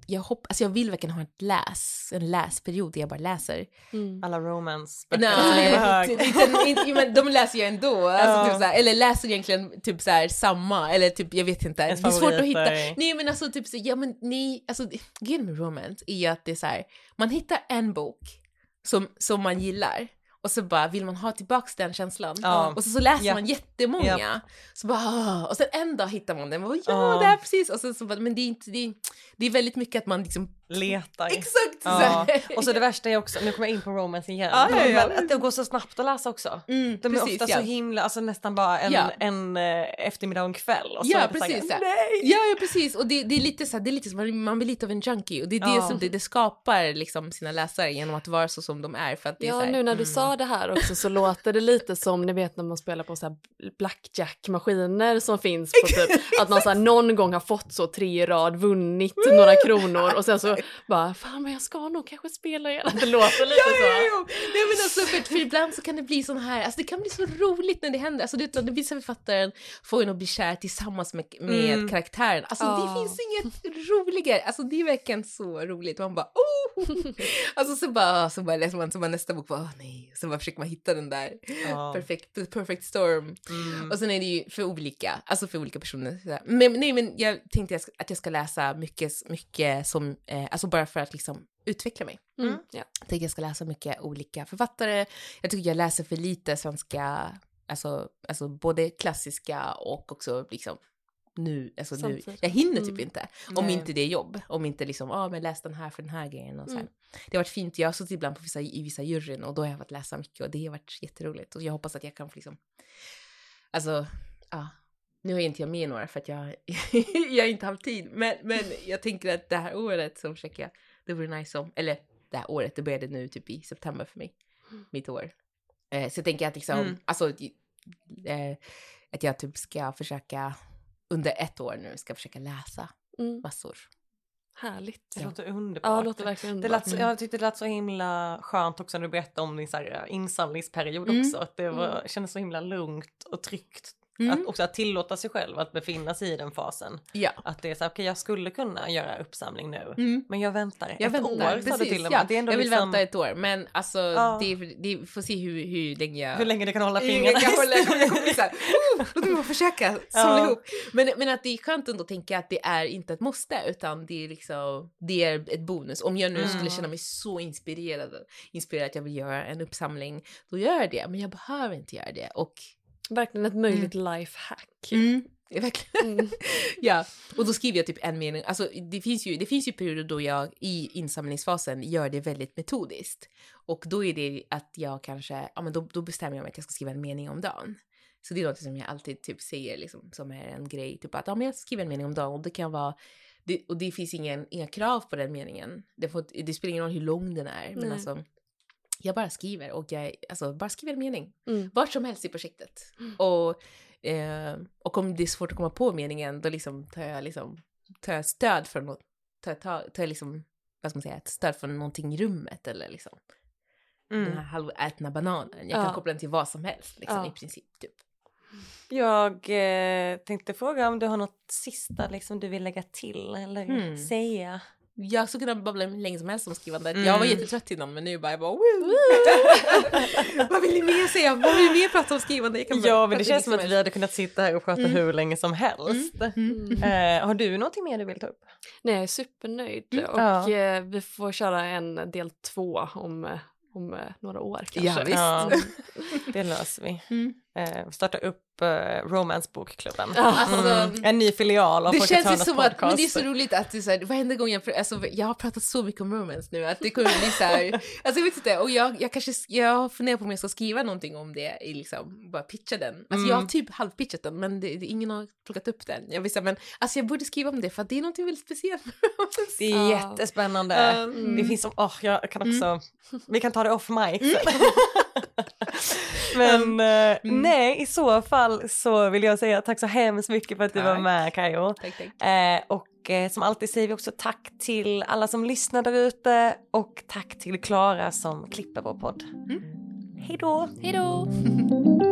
jag, hopp, alltså jag vill verkligen ha ett läs, en läsperiod där jag bara läser. Mm. Alla romance Nej, inte, inte, inte, men de läser jag ändå. Alltså, Ja. typ så här, eller läser egentligen typ så här, samma, eller typ jag vet inte. Ens det är svårt att hitta. Nej men alltså typ så, ja men nej, alltså grejen med romance är ju att det är så här, man hittar en bok som, som man gillar och så bara vill man ha tillbaks den känslan. Ja. Och så, så läser Japp. man jättemånga. Japp. Så bara, och sen en dag hittar man den och bara, ja Ja. det är precis. Och sen så bara, men det är inte, det är, det är väldigt mycket att man liksom, Letar. exakt så Ja. Och så det värsta är också, nu kommer jag in på romance igen, Ja, ja, ja. att det går så snabbt att läsa också. Mm, De är precis, ofta ja. så himla, alltså nästan bara en, Ja. en eh, eftermiddag och en kväll. Och så Ja, är det så här, precis, ja. Nej! Ja, ja precis. Och det, det är lite så här, det är lite som, man- blir lite av en junkie och det är det Ja. som det, det skapar liksom sina läsare genom att vara så som de är för att det är så Ja, här, nu när du mm. sa det här också så låter det lite som ni vet när man spelar på så här blackjack-maskiner som finns på typ att man så här någon gång har fått så tre i rad, vunnit några kronor och sen så bara fan men jag ska nog kanske spela igen. Det låter lite ja, så. ja. Nej, men alltså, för, för ibland så kan det bli sån här, alltså det kan bli så roligt när det händer. Alltså, du vet, vissa författaren får en att bli kär tillsammans med, med Mm. karaktären. Alltså Ja. det finns inget roligare. Alltså det är verkligen så roligt. Man bara oh! Alltså så bara, så bara läser man, så bara nästa bok bara åh nej. Så bara försöker man hitta den där Ja. perfect, perfect storm. Mm. Och sen är det ju för olika, alltså för olika personer. Men, nej, men jag tänkte att jag ska läsa mycket, mycket som, eh, alltså bara för att liksom utveckla mig. Mm, ja. Jag tänker jag ska läsa mycket olika författare. Jag tycker jag läser för lite svenska, alltså, alltså både klassiska och också liksom nu, alltså nu. Jag hinner typ Mm. inte. Om Nej. inte det är jobb. Om inte liksom, ja ah, men läs den här för den här grejen och så. Mm. Det har varit fint, jag har suttit ibland på vissa, i vissa juryn och då har jag fått läsa mycket och det har varit jätteroligt. Och jag hoppas att jag kan få liksom, alltså, ja. Nu är inte jag med några för att jag, jag har inte haft tid. Men, men jag tänker att det här året så försöker jag, det vore nice om, eller det här året, det började nu typ i september för mig, mitt år. Eh, så jag tänker att liksom, Mm. alltså, eh, att jag typ ska försöka under ett år nu ska försöka läsa Mm, massor. härligt. Det låter underbart. Ja, det låter verkligen Det underbart. lät, så- jag tyckte det lät så himla skönt också när du berättade om din så här, insamlingsperiod Mm. också. Att det var, kändes så himla lugnt och tryggt. Mm. Att också att tillåta sig själv att befinna sig i den fasen. Ja. Att det är så okej jag skulle kunna göra uppsamling nu. Mm. Men jag väntar Jag ett väntar, år sa du precis. till och med. Ja, Det är ändå jag vill liksom, vänta ett år, men alltså Ja. det, det får se hur, hur länge jag... hur länge du kan hålla fingrarna. jag håller, jag kommer, oh, låt mig bara försöka samla Ja. ihop. Men, men att det är skönt ändå att tänka att det är inte ett måste, utan det är liksom, det är ett bonus. Om jag nu Mm. skulle känna mig så inspirerad, inspirerad att jag vill göra en uppsamling, då gör jag det. Men jag behöver inte göra det. Och Verkligen ett möjligt lifehack. mm, verkligen. Mm. Ja, och då skriver jag typ en mening. Alltså, det, finns ju, det finns ju perioder då jag i insamlingsfasen gör det väldigt metodiskt. Och då är det att jag kanske, ja men då, då bestämmer jag mig att jag ska skriva en mening om dagen. Så det är något som jag alltid typ säger liksom, som är en grej, typ att ja, men jag skriver en mening om dagen och det kan vara det, och det finns ingen, inga krav på den meningen. Det, får, det spelar ingen roll hur lång den är. Men Nej. alltså, jag bara skriver och jag alltså, bara skriver en mening. Mm. Vart som helst i projektet. Och, eh, och om det är svårt att komma på meningen då liksom tar jag, liksom, tar jag stöd från något. Tar, tar, tar jag liksom, vad ska man säga, ett stöd från någonting i rummet eller liksom den Mm. här halvätna bananen. Jag Ja. kan koppla den till vad som helst liksom, Ja. i princip. Typ. Jag eh, tänkte fråga om du har något sista liksom, du vill lägga till eller Hmm. säga? Jag skulle kunna babbla hur länge som helst om skrivandet. Mm. Jag var jättetrött innan men nu bara jag bara woo! Vad vill ni mer säga? Vad vill ni mer prata om skrivande? Jag kan Ja, men det känns som att vi hade kunnat sitta här och prata Mm. hur länge som helst. Mm. Eh, har du någonting mer du vill ta upp? Nej, jag är supernöjd. Mm. Och Ja. eh, vi får köra en del två om, eh, om eh, några år kanske. Ja, visst. Ja, det löser vi. Mm. Eh, starta upp eh, Romance-bokklubben. Ja. Alltså, Mm. En ny filial av Det känns ju som att, men det är podcast. så roligt att det så här, varenda gång jag, alltså, jag har pratat så mycket om romance nu att det kommer bli så här, alltså jag vet inte, och jag, jag kanske, jag funderar på om jag ska skriva någonting om det, i liksom, bara pitcha den. Alltså Mm. jag har typ halvpitchat den men det, det, ingen har plockat upp den. Jag vill säga, men alltså jag borde skriva om det för att det är någonting väldigt speciellt romance. Det är jättespännande. Mm. Det finns som, åh, jag kan också, vi kan ta det off mic. Men eh, Mm. nej, i så fall så vill jag säga tack så hemskt mycket för att du var Tack. med Kajo. Tack, tack. Eh, och eh, som alltid säger vi också tack till alla som lyssnar där ute och tack till Klara som klipper vår podd. Mm. Hej då! Hej då!